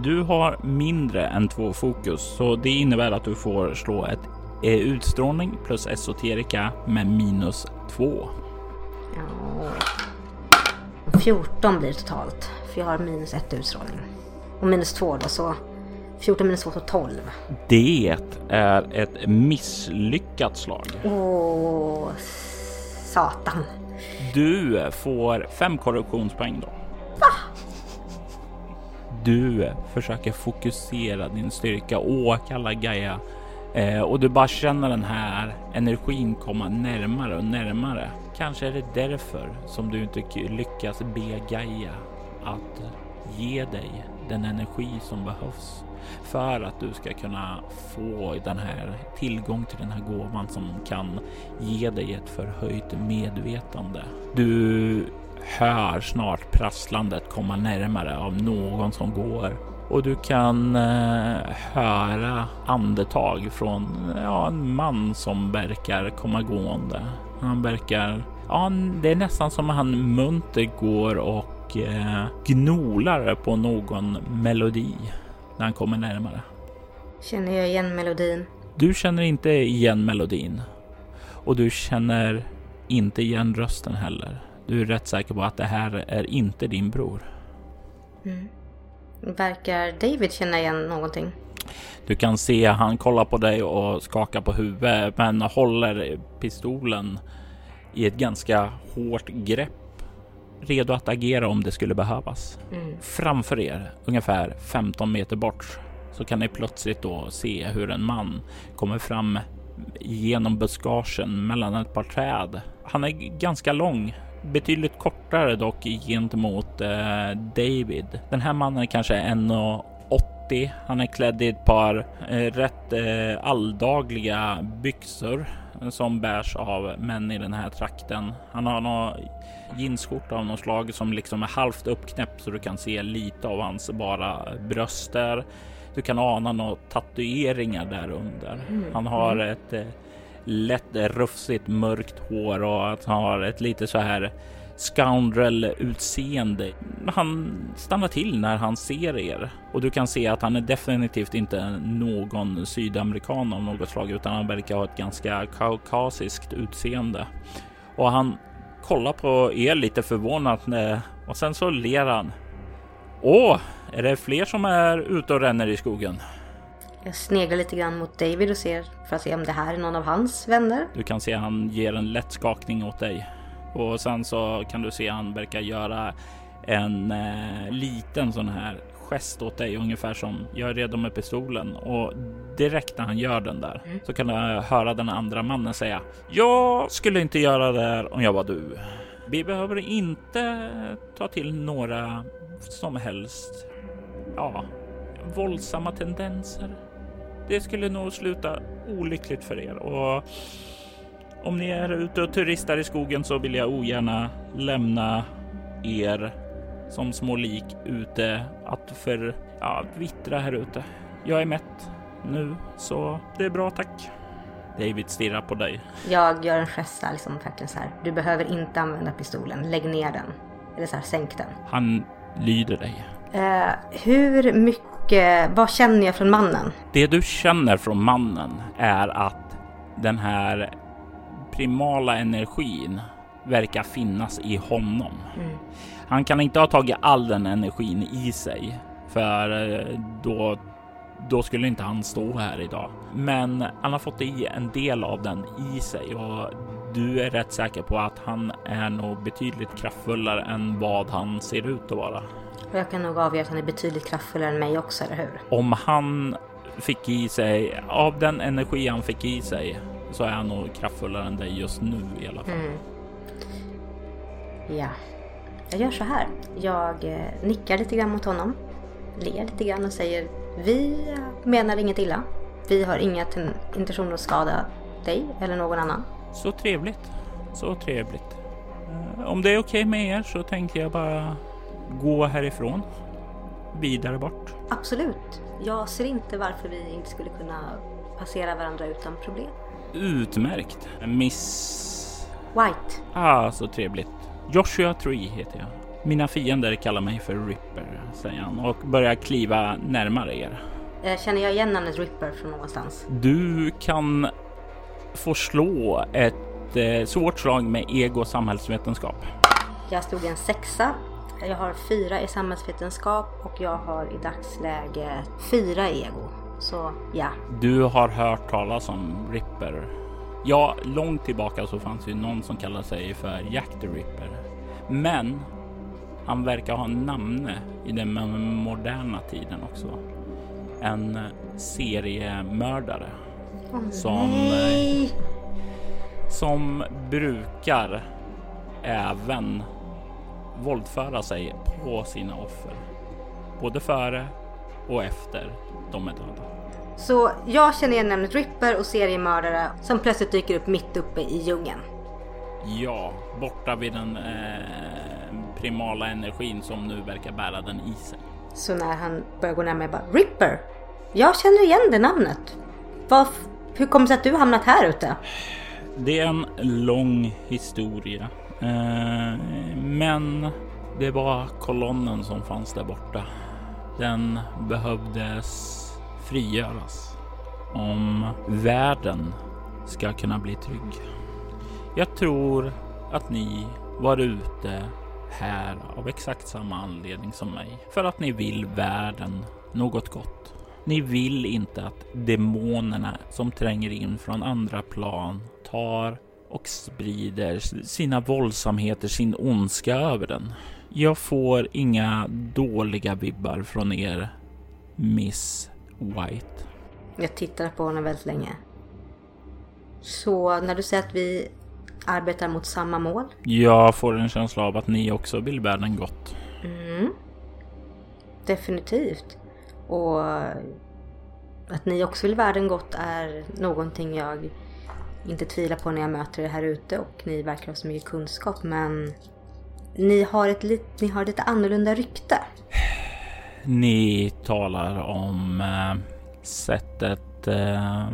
Du har mindre än två fokus, så det innebär att du får slå ett utstrålning plus esoterika med minus två. Ja. 14 blir det totalt, för jag har minus ett utstrålning. Och minus två då, så 14 minus 2 så 12. Det är ett misslyckat slag. Åh, satan. Du får fem korruptionspoäng då. Du försöker fokusera din styrka, åkalla Gaia eh, och du bara känner den här energin komma närmare och närmare. Kanske är det därför som du inte lyckas be Gaia att ge dig den energi som behövs för att du ska kunna få den här tillgång till den här gåvan som kan ge dig ett förhöjt medvetande. Du hör snart prasslandet komma närmare av någon som går och du kan eh, höra andetag från ja, en man som verkar komma gående. Han verkar, ja, det är nästan som han munter går och eh, gnolar på någon melodi när han kommer närmare. Känner jag igen melodin? Du känner inte igen melodin och du känner inte igen rösten heller. Du är rätt säker på att det här är inte din bror. Verkar David känna igen någonting? Du kan se han kollar på dig och skakar på huvudet men håller pistolen i ett ganska hårt grepp. Redo att agera om det skulle behövas. Framför er, ungefär 15 meter bort, så kan ni plötsligt då se hur en man kommer fram genom buskagen mellan ett par träd. Han är ganska lång, betydligt kortare dock gentemot eh, David. Den här mannen är kanske 1,80. Han är klädd i ett par eh, rätt eh, alldagliga byxor som bärs av män i den här trakten. Han har någon jeansskjorta av något slag som liksom är halvt uppknäppt så du kan se lite av hans bara bröster. Du kan ana några tatueringar där under. Han har ett eh, lätt rufsigt mörkt hår och att han har ett lite så här scoundrel utseende. Han stannar till när han ser er och du kan se att han är definitivt inte någon sydamerikan av något slag utan han verkar ha ett ganska kaukasiskt utseende. Och han kollar på er lite förvånat och sen så ler han. Åh, är det fler som är ute och ränner i skogen? Jag sneglar lite grann mot David och ser för att se om det här är någon av hans vänner. Du kan se han ger en lätt skakning åt dig och sen så kan du se han verkar göra en eh, liten sån här gest åt dig ungefär som jag är redo med pistolen och direkt när han gör den där så kan du höra den andra mannen säga Jag skulle inte göra det här om jag var du. Vi behöver inte ta till några som helst ja, våldsamma tendenser. Det skulle nog sluta olyckligt för er och om ni är ute och turistar i skogen så vill jag ogärna lämna er som små lik ute att för ja, vittra här ute. Jag är mätt. nu, så det är bra tack. David stirrar på dig. Jag gör en gest liksom verkligen så här. Du behöver inte använda pistolen, lägg ner den. Eller så här, sänk den. Han lyder dig. Eh, hur mycket, vad känner jag från mannen? Det du känner från mannen är att den här primala energin verkar finnas i honom. Han kan inte ha tagit all den energin i sig för eh, då, då skulle inte han stå här idag. Men han har fått i en del av den i sig och du är rätt säker på att han är nog betydligt kraftfullare än vad han ser ut att vara. Och jag kan nog avgöra att han är betydligt kraftfullare än mig också, eller hur? Om han fick i sig av den energi han fick i sig så är han nog kraftfullare än dig just nu i alla fall. Ja. Jag gör så här. Jag eh, nickar lite grann mot honom. Ler lite grann och säger Vi menar inget illa. Vi har inga ten- intentioner att skada dig eller någon annan. Så trevligt. Så trevligt. Eh, Om det är okej med er så tänker jag bara gå härifrån. Vidare bort. Absolut. Jag ser inte varför vi inte skulle kunna passera varandra utan problem. Utmärkt. Miss... White. Ah, så trevligt. Joshua Tree heter jag. Mina fiender kallar mig för Ripper, säger han och börjar kliva närmare er. Eh, Känner jag igen namnet Ripper från någonstans? Du kan få slå ett eh, svårt slag med ego och samhällsvetenskap. Jag stod en sexa. Jag har fyra i samhällsvetenskap och jag har i dagsläget fyra ego. Så ja, Du har hört talas om Ripper. Ja, långt tillbaka så fanns ju någon som kallade sig för Jack the Ripper. Men han verkar ha en namne i den moderna tiden också. En eh, seriemördare som, eh, Nej! som brukar även våldföra sig på sina offer. Både före och efter de är döda. Så jag känner igen namnet Ripper och seriemördare som plötsligt dyker upp mitt uppe i djungeln. Ja, borta vid den eh, primala energin som nu verkar bära den i sig. Så när han börjar gå närmare bara Ripper! Jag känner igen det namnet. Vad, f- hur kommer det sig att du hamnat här ute? Det är en lång historia, Eh, men det var kolonnen som fanns där borta. Den behövdes frigöras om världen ska kunna bli trygg. Jag tror att ni var ute här av exakt samma anledning som mig. För att ni vill världen något gott. Ni vill inte att demonerna som tränger in från andra plan tar och sprider sina våldsamheter, sin ondska över den. Jag får inga dåliga vibbar från er, Miss White. Jag tittar på honom väldigt länge. Så när du säger att vi arbetar mot samma mål? Jag får en känsla av att ni också vill världen gott. Mm. Definitivt. Och att ni också vill världen gott är någonting jag inte tvivlar på när jag möter er här ute och ni verkar ha så mycket kunskap men ni har ett, li- ni har ett lite annorlunda rykte. Ni talar om eh, sättet eh,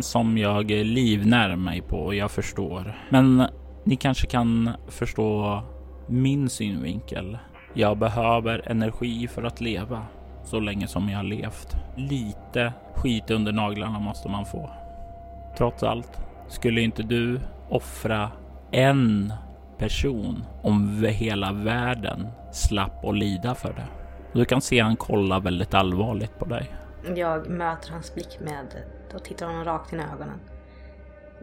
som jag livnär mig på. Jag förstår. Men ni kanske kan förstå min synvinkel. Jag behöver energi för att leva så länge som jag har levt. Lite skit under naglarna måste man få. Trots allt, skulle inte du offra en person om hela världen slapp att lida för det? Du kan se han kolla väldigt allvarligt på dig. Jag möter hans blick med och tittar honom rakt in i ögonen.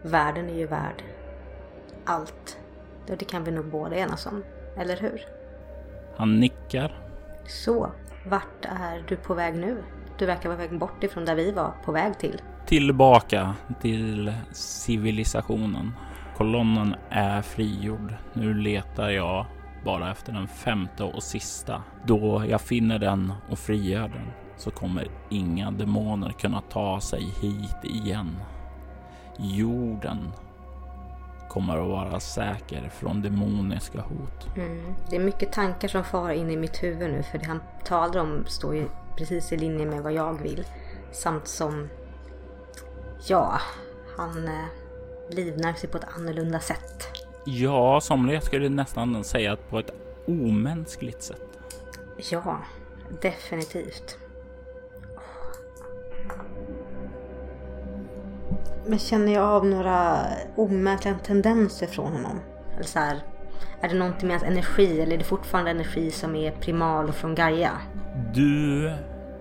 Världen är ju värd allt. Och det kan vi nog båda enas om, eller hur? Han nickar. Så, vart är du på väg nu? Du verkar vara väg bort ifrån där vi var på väg till. Tillbaka till civilisationen. Kolonnen är frigjord. Nu letar jag bara efter den femte och sista. Då jag finner den och frigör den så kommer inga demoner kunna ta sig hit igen. Jorden kommer att vara säker från demoniska hot. Mm. Det är mycket tankar som far in i mitt huvud nu för det han talar om står ju precis i linje med vad jag vill. Samt som Ja, han eh, livnär sig på ett annorlunda sätt. Ja, somliga skulle nästan säga att på ett omänskligt sätt. Ja, definitivt. Men känner jag av några omärkliga tendenser från honom? Eller så här, är det någonting med hans energi eller är det fortfarande energi som är primal och från Gaia? Du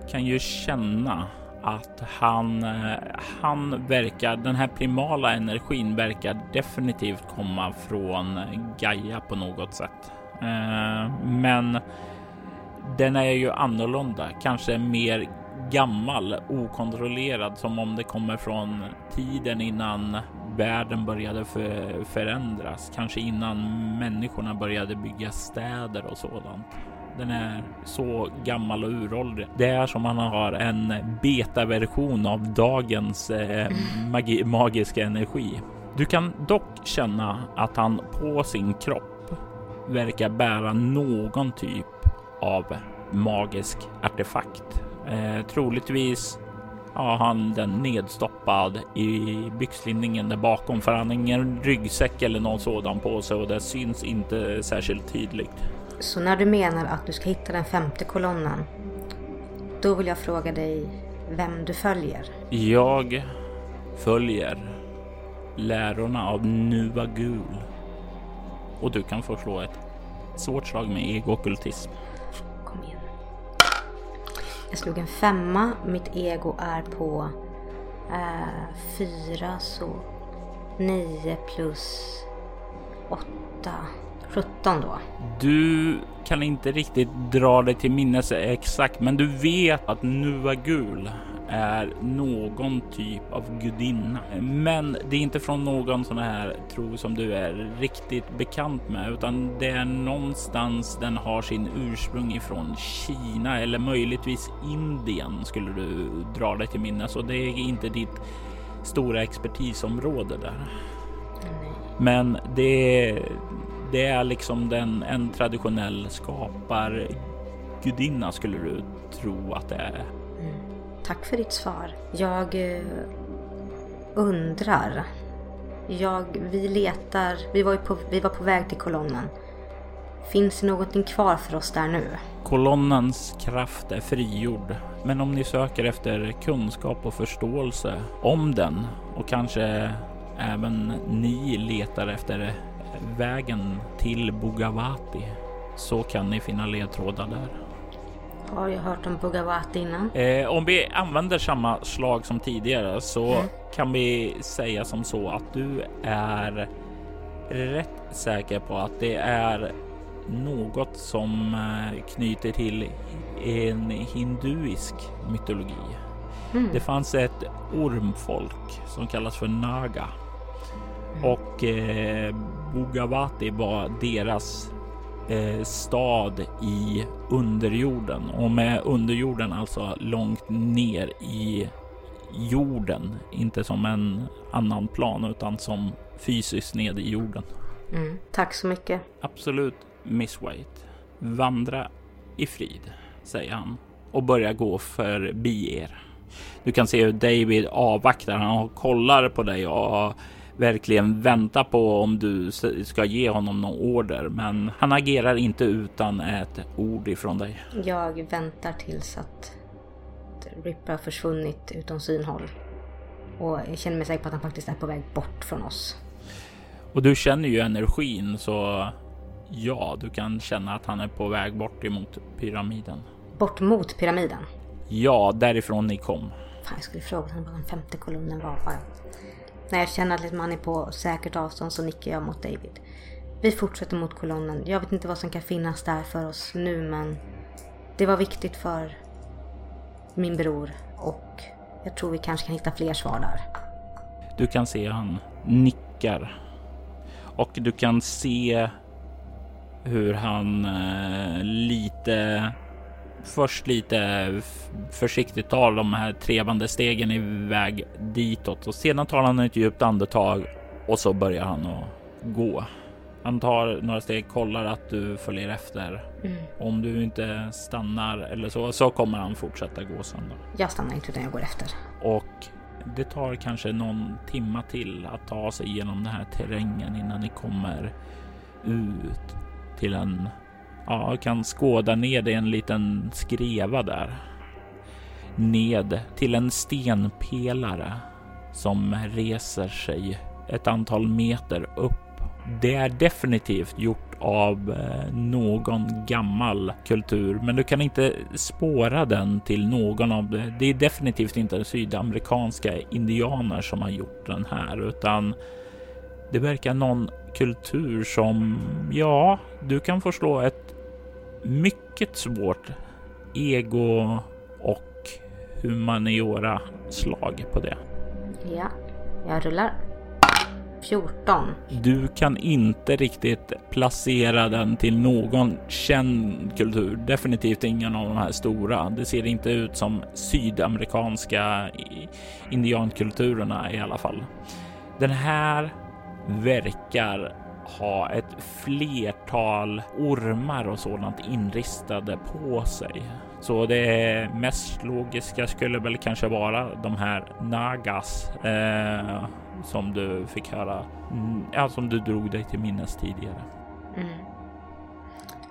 kan ju känna att han, eh, han verkar, den här primala energin verkar definitivt komma från Gaia på något sätt. Eh, men den är ju annorlunda, kanske mer gammal, okontrollerad, som om det kommer från tiden innan världen började för, förändras, kanske innan människorna började bygga städer och sådant. Den är så gammal och uråldrig. Det är som man har en betaversion av dagens eh, magi, magiska energi. Du kan dock känna att han på sin kropp verkar bära någon typ av magisk artefakt. Eh, troligtvis har han den nedstoppad i byxlinningen där bakom för han har ingen ryggsäck eller någon sådan på sig och det syns inte särskilt tydligt. Så när du menar att du ska hitta den femte kolonnen, då vill jag fråga dig vem du följer. Jag följer lärorna av Nuvagul och du kan få slå ett svårt slag med ego-okkultism. Kom igen. Jag slog en femma. Mitt ego är på eh, fyra, så nio plus åtta. 17 då. Du kan inte riktigt dra dig till minnes exakt, men du vet att Nuvagul är någon typ av gudinna. Men det är inte från någon sån här tro som du är riktigt bekant med, utan det är någonstans den har sin ursprung ifrån Kina eller möjligtvis Indien skulle du dra dig till minnes och det är inte ditt stora expertisområde där. Men det det är liksom den, en traditionell skapargudinna skulle du tro att det är. Mm. Tack för ditt svar. Jag eh, undrar. Jag, vi letar, vi var, på, vi var på väg till kolonnen. Finns det någonting kvar för oss där nu? Kolonnens kraft är frigjord, men om ni söker efter kunskap och förståelse om den och kanske även ni letar efter vägen till Bugavati så kan ni finna ledtrådar där. Har jag hört om Bugavati innan? Eh, om vi använder samma slag som tidigare så mm. kan vi säga som så att du är rätt säker på att det är något som eh, knyter till en hinduisk mytologi. Mm. Det fanns ett ormfolk som kallas för Naga och eh, Bugavati var deras eh, stad i underjorden och med underjorden alltså långt ner i jorden, inte som en annan plan utan som fysiskt ned i jorden. Mm, tack så mycket. Absolut, Miss White. Vandra i frid, säger han och börjar gå förbi er. Du kan se hur David avvaktar. Han kollar på dig och verkligen vänta på om du ska ge honom någon order, men han agerar inte utan ett ord ifrån dig. Jag väntar tills att Ripper har försvunnit utom synhåll och jag känner mig säker på att han faktiskt är på väg bort från oss. Och du känner ju energin så ja, du kan känna att han är på väg bort emot pyramiden. Bort mot pyramiden? Ja, därifrån ni kom. Fan, jag skulle fråga honom vad den femte kolumnen var. Bara. När jag känner att liksom han är på säkert avstånd så nickar jag mot David. Vi fortsätter mot kolonnen. Jag vet inte vad som kan finnas där för oss nu men det var viktigt för min bror och jag tror vi kanske kan hitta fler svar där. Du kan se han nickar och du kan se hur han eh, lite först lite försiktigt tar de här trevande stegen iväg ditåt och sedan tar han ett djupt andetag och så börjar han att gå. Han tar några steg, kollar att du följer efter. Mm. Om du inte stannar eller så, så kommer han fortsätta gå sen. Då. Jag stannar inte utan jag går efter. Och det tar kanske någon timma till att ta sig igenom den här terrängen innan ni kommer ut till en, ja, kan skåda ned i en liten skreva där. Ned till en stenpelare som reser sig ett antal meter upp. Det är definitivt gjort av eh, någon gammal kultur, men du kan inte spåra den till någon av det. Det är definitivt inte sydamerikanska indianer som har gjort den här, utan det verkar någon kultur som, ja, du kan förstå ett mycket svårt ego och humaniora slag på det. Ja, jag rullar. 14. Du kan inte riktigt placera den till någon känd kultur. Definitivt ingen av de här stora. Det ser inte ut som sydamerikanska indiankulturerna i alla fall. Den här verkar ha ett flertal ormar och sådant inristade på sig. Så det mest logiska skulle väl kanske vara de här Nagas eh, som du fick höra, mm, ja, som du drog dig till minnes tidigare. Mm.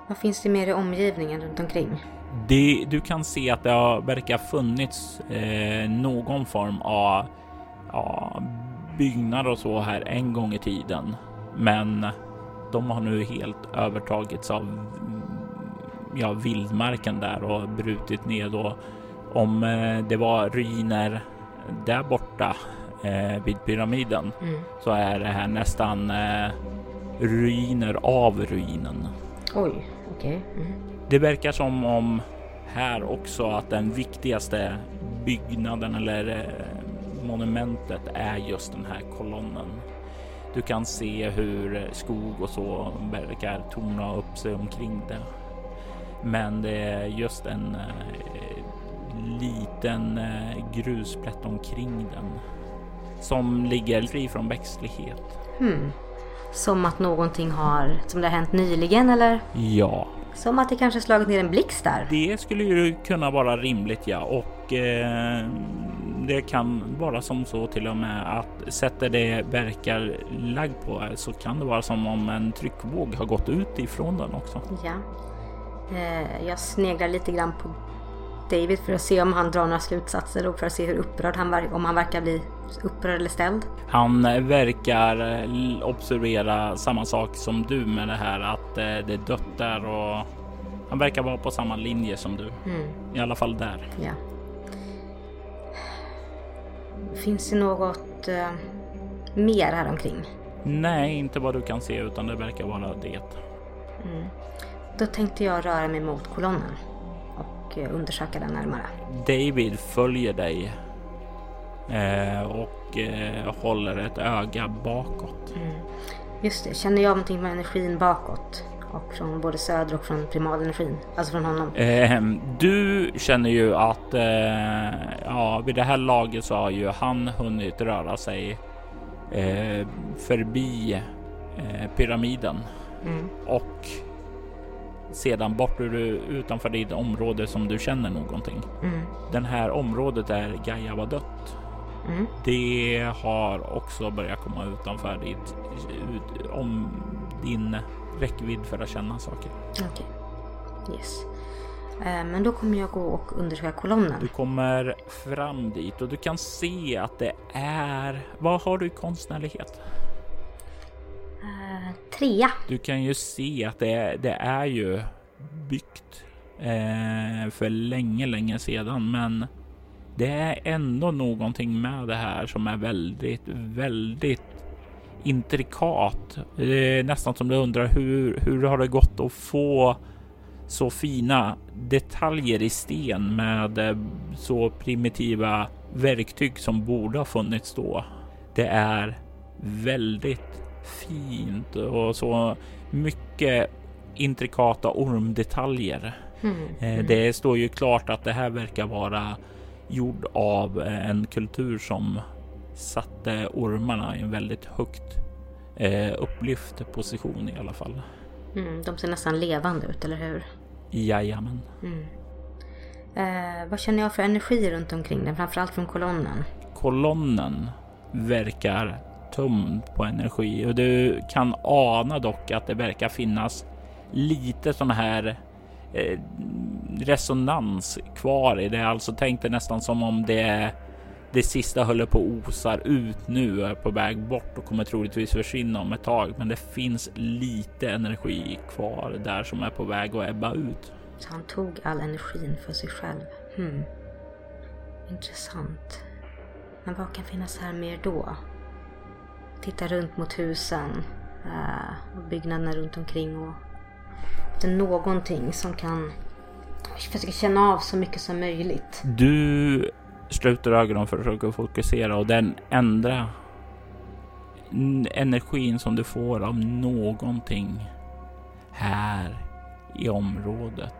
Vad finns det mer i omgivningen runt omkring? Det, du kan se att det har, verkar funnits eh, någon form av ja, byggnader och så här en gång i tiden. Men de har nu helt övertagits av ja, vildmarken där och brutit ned och om eh, det var ruiner där borta eh, vid pyramiden mm. så är det här nästan eh, ruiner av ruinen. Oj, okej. Okay. Mm. Det verkar som om här också att den viktigaste byggnaden eller eh, monumentet är just den här kolonnen. Du kan se hur skog och så verkar torna upp sig omkring det. Men det är just en eh, liten eh, grusplätt omkring den som ligger fri från växtlighet. Hmm. Som att någonting har, som det har hänt nyligen eller? Ja. Som att det kanske slagit ner en blixt där? Det skulle ju kunna vara rimligt ja och eh, det kan vara som så till och med att sättet det verkar lagd på så kan det vara som om en tryckvåg har gått ut ifrån den också. Ja. Eh, jag sneglar lite grann på David för att se om han drar några slutsatser och för att se hur upprörd han verkar, om han verkar bli upprörd eller ställd. Han verkar observera samma sak som du med det här att eh, det är dött där och han verkar vara på samma linje som du. Mm. I alla fall där. Ja. Finns det något uh, mer här omkring? Nej, inte vad du kan se utan det verkar vara det. Mm. Då tänkte jag röra mig mot kolonnen och eh, undersöka den närmare. David följer dig eh, och eh, håller ett öga bakåt. Mm. Just det, känner jag någonting med energin bakåt? Och från både söder och från primalenergin, alltså från honom. Eh, du känner ju att eh, ja, vid det här laget så har ju han hunnit röra sig eh, förbi eh, pyramiden mm. och sedan bort ur, utanför ditt område som du känner någonting. Mm. Den här området där Gaia var dött. Mm. Det har också börjat komma utanför ditt, ut, om din räckvidd för att känna saker. Okej. Okay. Yes. Eh, men då kommer jag gå och undersöka kolonnen. Du kommer fram dit och du kan se att det är... Vad har du i konstnärlighet? trea. Du kan ju se att det, det är ju byggt eh, för länge, länge sedan, men det är ändå någonting med det här som är väldigt, väldigt intrikat. Det är nästan som du undrar hur, hur har det gått att få så fina detaljer i sten med eh, så primitiva verktyg som borde ha funnits då. Det är väldigt fint och så mycket intrikata ormdetaljer. Mm. Mm. Det står ju klart att det här verkar vara gjord av eh, en kultur som satte ormarna i en väldigt högt eh, upplyft position i alla fall. Mm, de ser nästan levande ut, eller hur? Jajamän. Mm. Eh, vad känner jag för energi runt omkring den, framförallt från kolonnen? kolonnen verkar tömd på energi och du kan ana dock att det verkar finnas lite sån här eh, resonans kvar i det. Alltså tänk dig nästan som om det det sista håller på att osar ut nu är på väg bort och kommer troligtvis försvinna om ett tag. Men det finns lite energi kvar där som är på väg att ebba ut. Så han tog all energin för sig själv. Hmm. Intressant. Men vad kan finnas här mer då? Titta runt mot husen uh, och byggnaderna runt omkring och är någonting som kan försöka känna av så mycket som möjligt. Du sluter ögonen för att försöka fokusera och den enda energin som du får av någonting här i området.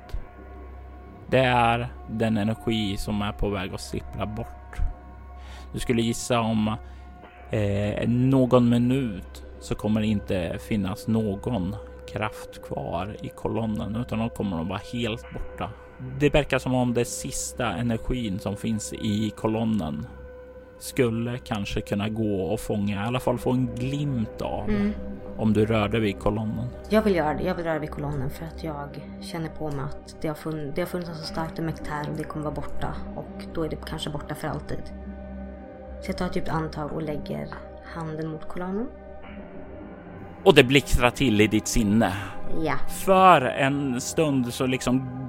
Det är den energi som är på väg att sippra bort. Du skulle gissa om eh, någon minut så kommer det inte finnas någon kraft kvar i kolonnen utan de kommer att vara helt borta. Det verkar som om det sista energin som finns i kolonnen skulle kanske kunna gå och fånga, i alla fall få en glimt av mm. om du rörde vid kolonnen. Jag vill göra det. Jag vill röra vid kolonnen för att jag känner på mig att det har, funn det har funnits så starkt mäkt här och det kommer vara borta och då är det kanske borta för alltid. Så jag tar ett djupt andetag och lägger handen mot kolonnen. Och det blixtrar till i ditt sinne. Ja. För en stund så liksom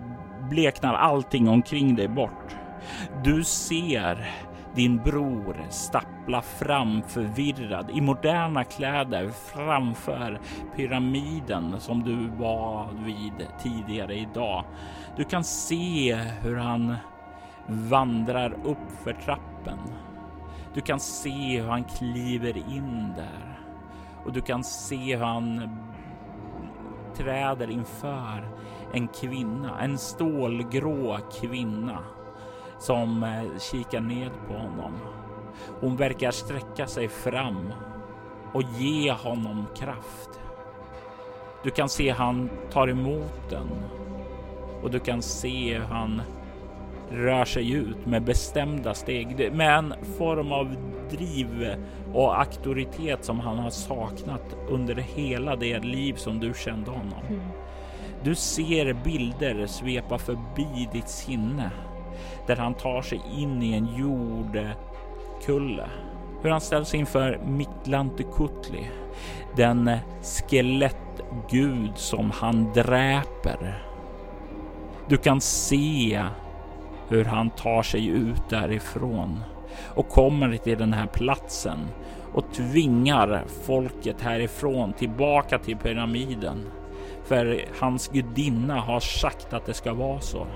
bleknar allting omkring dig bort. Du ser din bror stappla fram förvirrad i moderna kläder framför pyramiden som du var vid tidigare idag. Du kan se hur han vandrar upp för trappen. Du kan se hur han kliver in där och du kan se hur han träder inför en kvinna, en stålgrå kvinna som eh, kikar ned på honom. Hon verkar sträcka sig fram och ge honom kraft. Du kan se han tar emot den och du kan se hur han rör sig ut med bestämda steg med en form av driv och auktoritet som han har saknat under hela det liv som du kände honom. Mm. Du ser bilder svepa förbi ditt sinne där han tar sig in i en jordkulle. Hur han ställs inför Miklantukutli, den skelettgud som han dräper. Du kan se hur han tar sig ut därifrån och kommer till den här platsen och tvingar folket härifrån tillbaka till pyramiden. För hans gudinna har sagt att det ska vara så.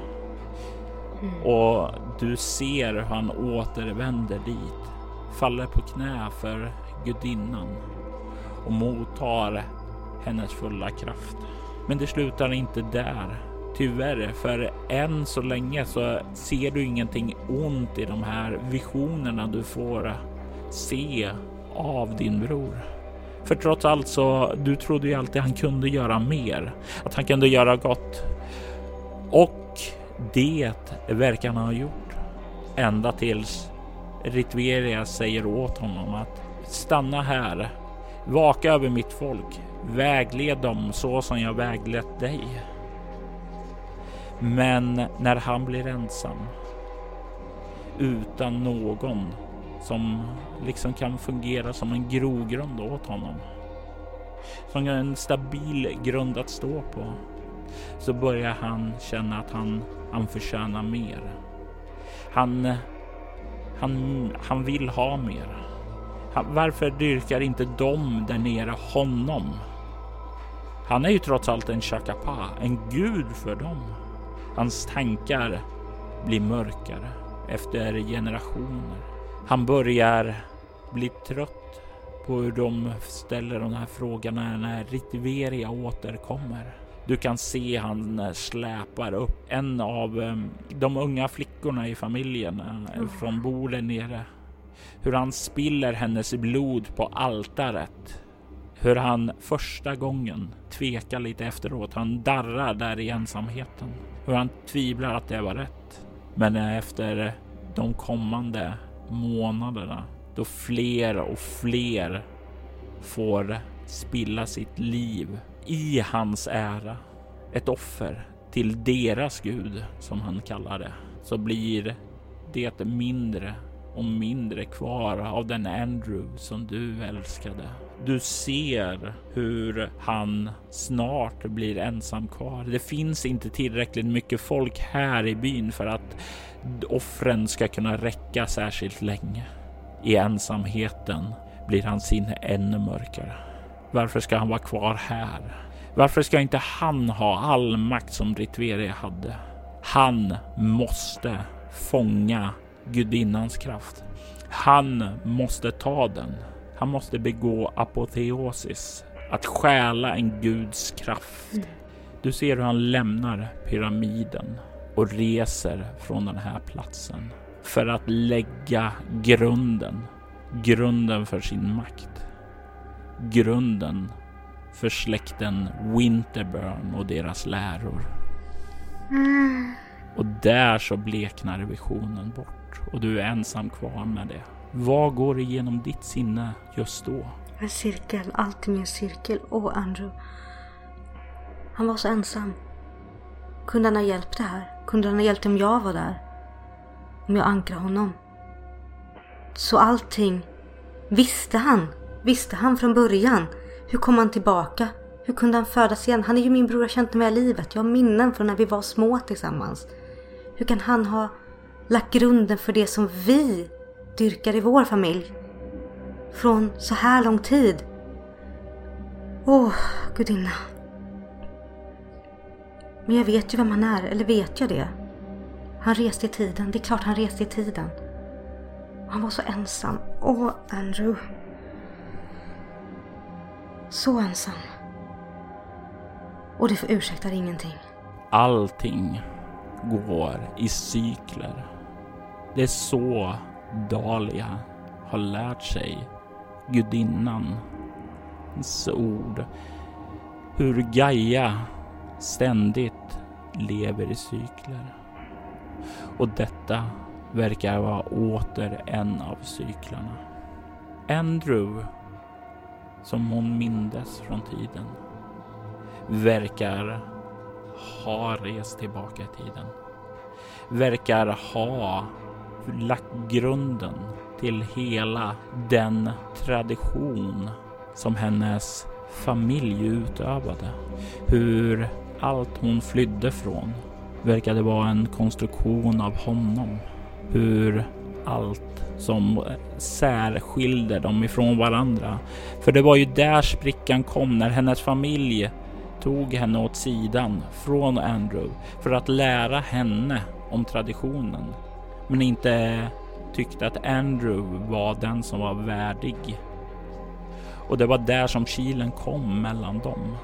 Mm. Och du ser hur han återvänder dit, faller på knä för gudinnan och mottar hennes fulla kraft. Men det slutar inte där. Tyvärr, för än så länge så ser du ingenting ont i de här visionerna du får se av din bror. För trots allt så, du trodde ju alltid han kunde göra mer, att han kunde göra gott. Och det verkar han ha gjort ända tills Ritveria säger åt honom att stanna här, vaka över mitt folk, vägled dem så som jag väglett dig. Men när han blir ensam utan någon som liksom kan fungera som en grogrund åt honom. Som en stabil grund att stå på. Så börjar han känna att han, han förtjänar mer. Han, han, han vill ha mer. Han, varför dyrkar inte de där nere honom? Han är ju trots allt en Chakapa, en gud för dem. Hans tankar blir mörkare efter generationer. Han börjar bli trött på hur de ställer de här frågorna när Ritiveria återkommer. Du kan se han släpar upp en av ehm, de unga flickorna i familjen eh, från bordet nere. Hur han spiller hennes blod på altaret hur han första gången tvekar lite efteråt. Han darrar där i ensamheten. Hur han tvivlar att det var rätt. Men efter de kommande månaderna då fler och fler får spilla sitt liv i hans ära. Ett offer till deras gud, som han kallar det, så blir det mindre och mindre kvar av den Andrew som du älskade. Du ser hur han snart blir ensam kvar. Det finns inte tillräckligt mycket folk här i byn för att offren ska kunna räcka särskilt länge. I ensamheten blir hans sinne ännu mörkare. Varför ska han vara kvar här? Varför ska inte han ha all makt som Ritveria hade? Han måste fånga gudinnans kraft. Han måste ta den. Han måste begå apoteosis, att stjäla en guds kraft. Du ser hur han lämnar pyramiden och reser från den här platsen för att lägga grunden, grunden för sin makt, grunden för släkten Winterburn och deras läror. Och där så bleknar visionen bort och du är ensam kvar med det. Vad går igenom ditt sinne just då? En cirkel, alltid min cirkel. Åh, Andrew. Han var så ensam. Kunde han ha hjälpt det här? Kunde han ha hjälpt om jag var där? Om jag ankrade honom? Så allting visste han. Visste han från början. Hur kom han tillbaka? Hur kunde han födas igen? Han är ju min bror, jag har känt honom hela livet. Jag har minnen från när vi var små tillsammans. Hur kan han ha lagt grunden för det som vi dyrkar i vår familj? Från så här lång tid. Åh, oh, gudinna. Men jag vet ju vem han är, eller vet jag det? Han reste i tiden, det är klart han reste i tiden. Han var så ensam. Åh, Andrew. Så ensam. Och det för ursäktar ingenting. Allting går i cykler. Det är så Dahlia har lärt sig gudinnans ord. Hur Gaia ständigt lever i cykler. Och detta verkar vara åter en av cyklarna. Andrew, som hon mindes från tiden, verkar ha rest tillbaka i tiden. Verkar ha lagt grunden till hela den tradition som hennes familj utövade. Hur allt hon flydde från verkade vara en konstruktion av honom. Hur allt som särskilde dem ifrån varandra. För det var ju där sprickan kom när hennes familj tog henne åt sidan från Andrew för att lära henne om traditionen. Men inte tyckte att Andrew var den som var värdig. Och det var där som kilen kom mellan dem.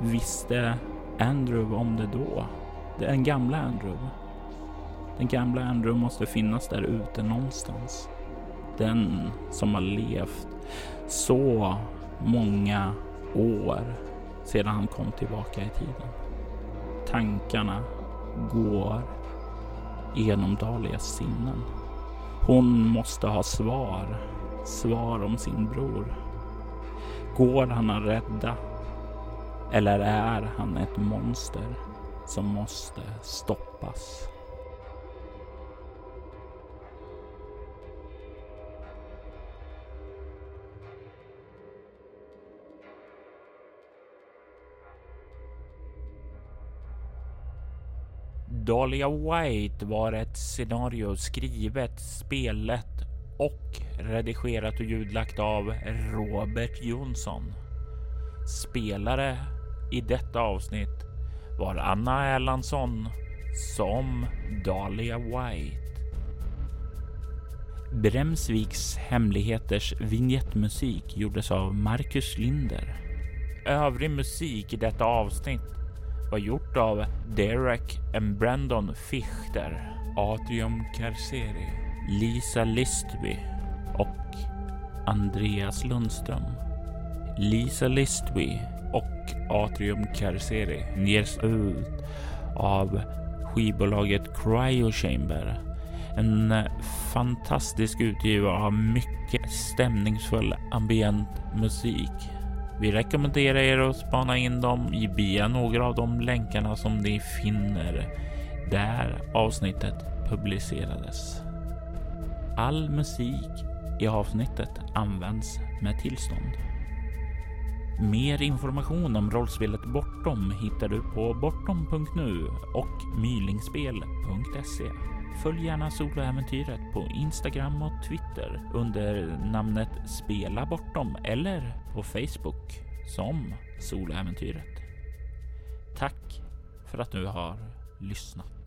Visste Andrew om det då? Den gamla Andrew. Den gamla Andrew måste finnas där ute någonstans. Den som har levt så många år sedan han kom tillbaka i tiden. Tankarna går genom Dalias sinnen. Hon måste ha svar. Svar om sin bror. Går han att rädda? Eller är han ett monster som måste stoppas? Dahlia White var ett scenario skrivet, spelet och redigerat och ljudlagt av Robert Jonsson. Spelare i detta avsnitt var Anna Erlandsson som Dahlia White. Bremsviks hemligheters vignettmusik gjordes av Marcus Linder. Övrig musik i detta avsnitt var gjort av Derek and Brandon Fichter, Adrian Carceri, Lisa Listby och Andreas Lundström. Lisa Listby och Atrium Carceri ges ut av skivbolaget Cryo Chamber. En eh, fantastisk utgivare av mycket stämningsfull ambient musik. Vi rekommenderar er att spana in dem via några av de länkarna som ni finner där avsnittet publicerades. All musik i avsnittet används med tillstånd. Mer information om rollspelet Bortom hittar du på bortom.nu och mylingspel.se. Följ gärna soloäventyret på Instagram och Twitter under namnet Spela Bortom eller på Facebook som Soloäventyret. Tack för att du har lyssnat.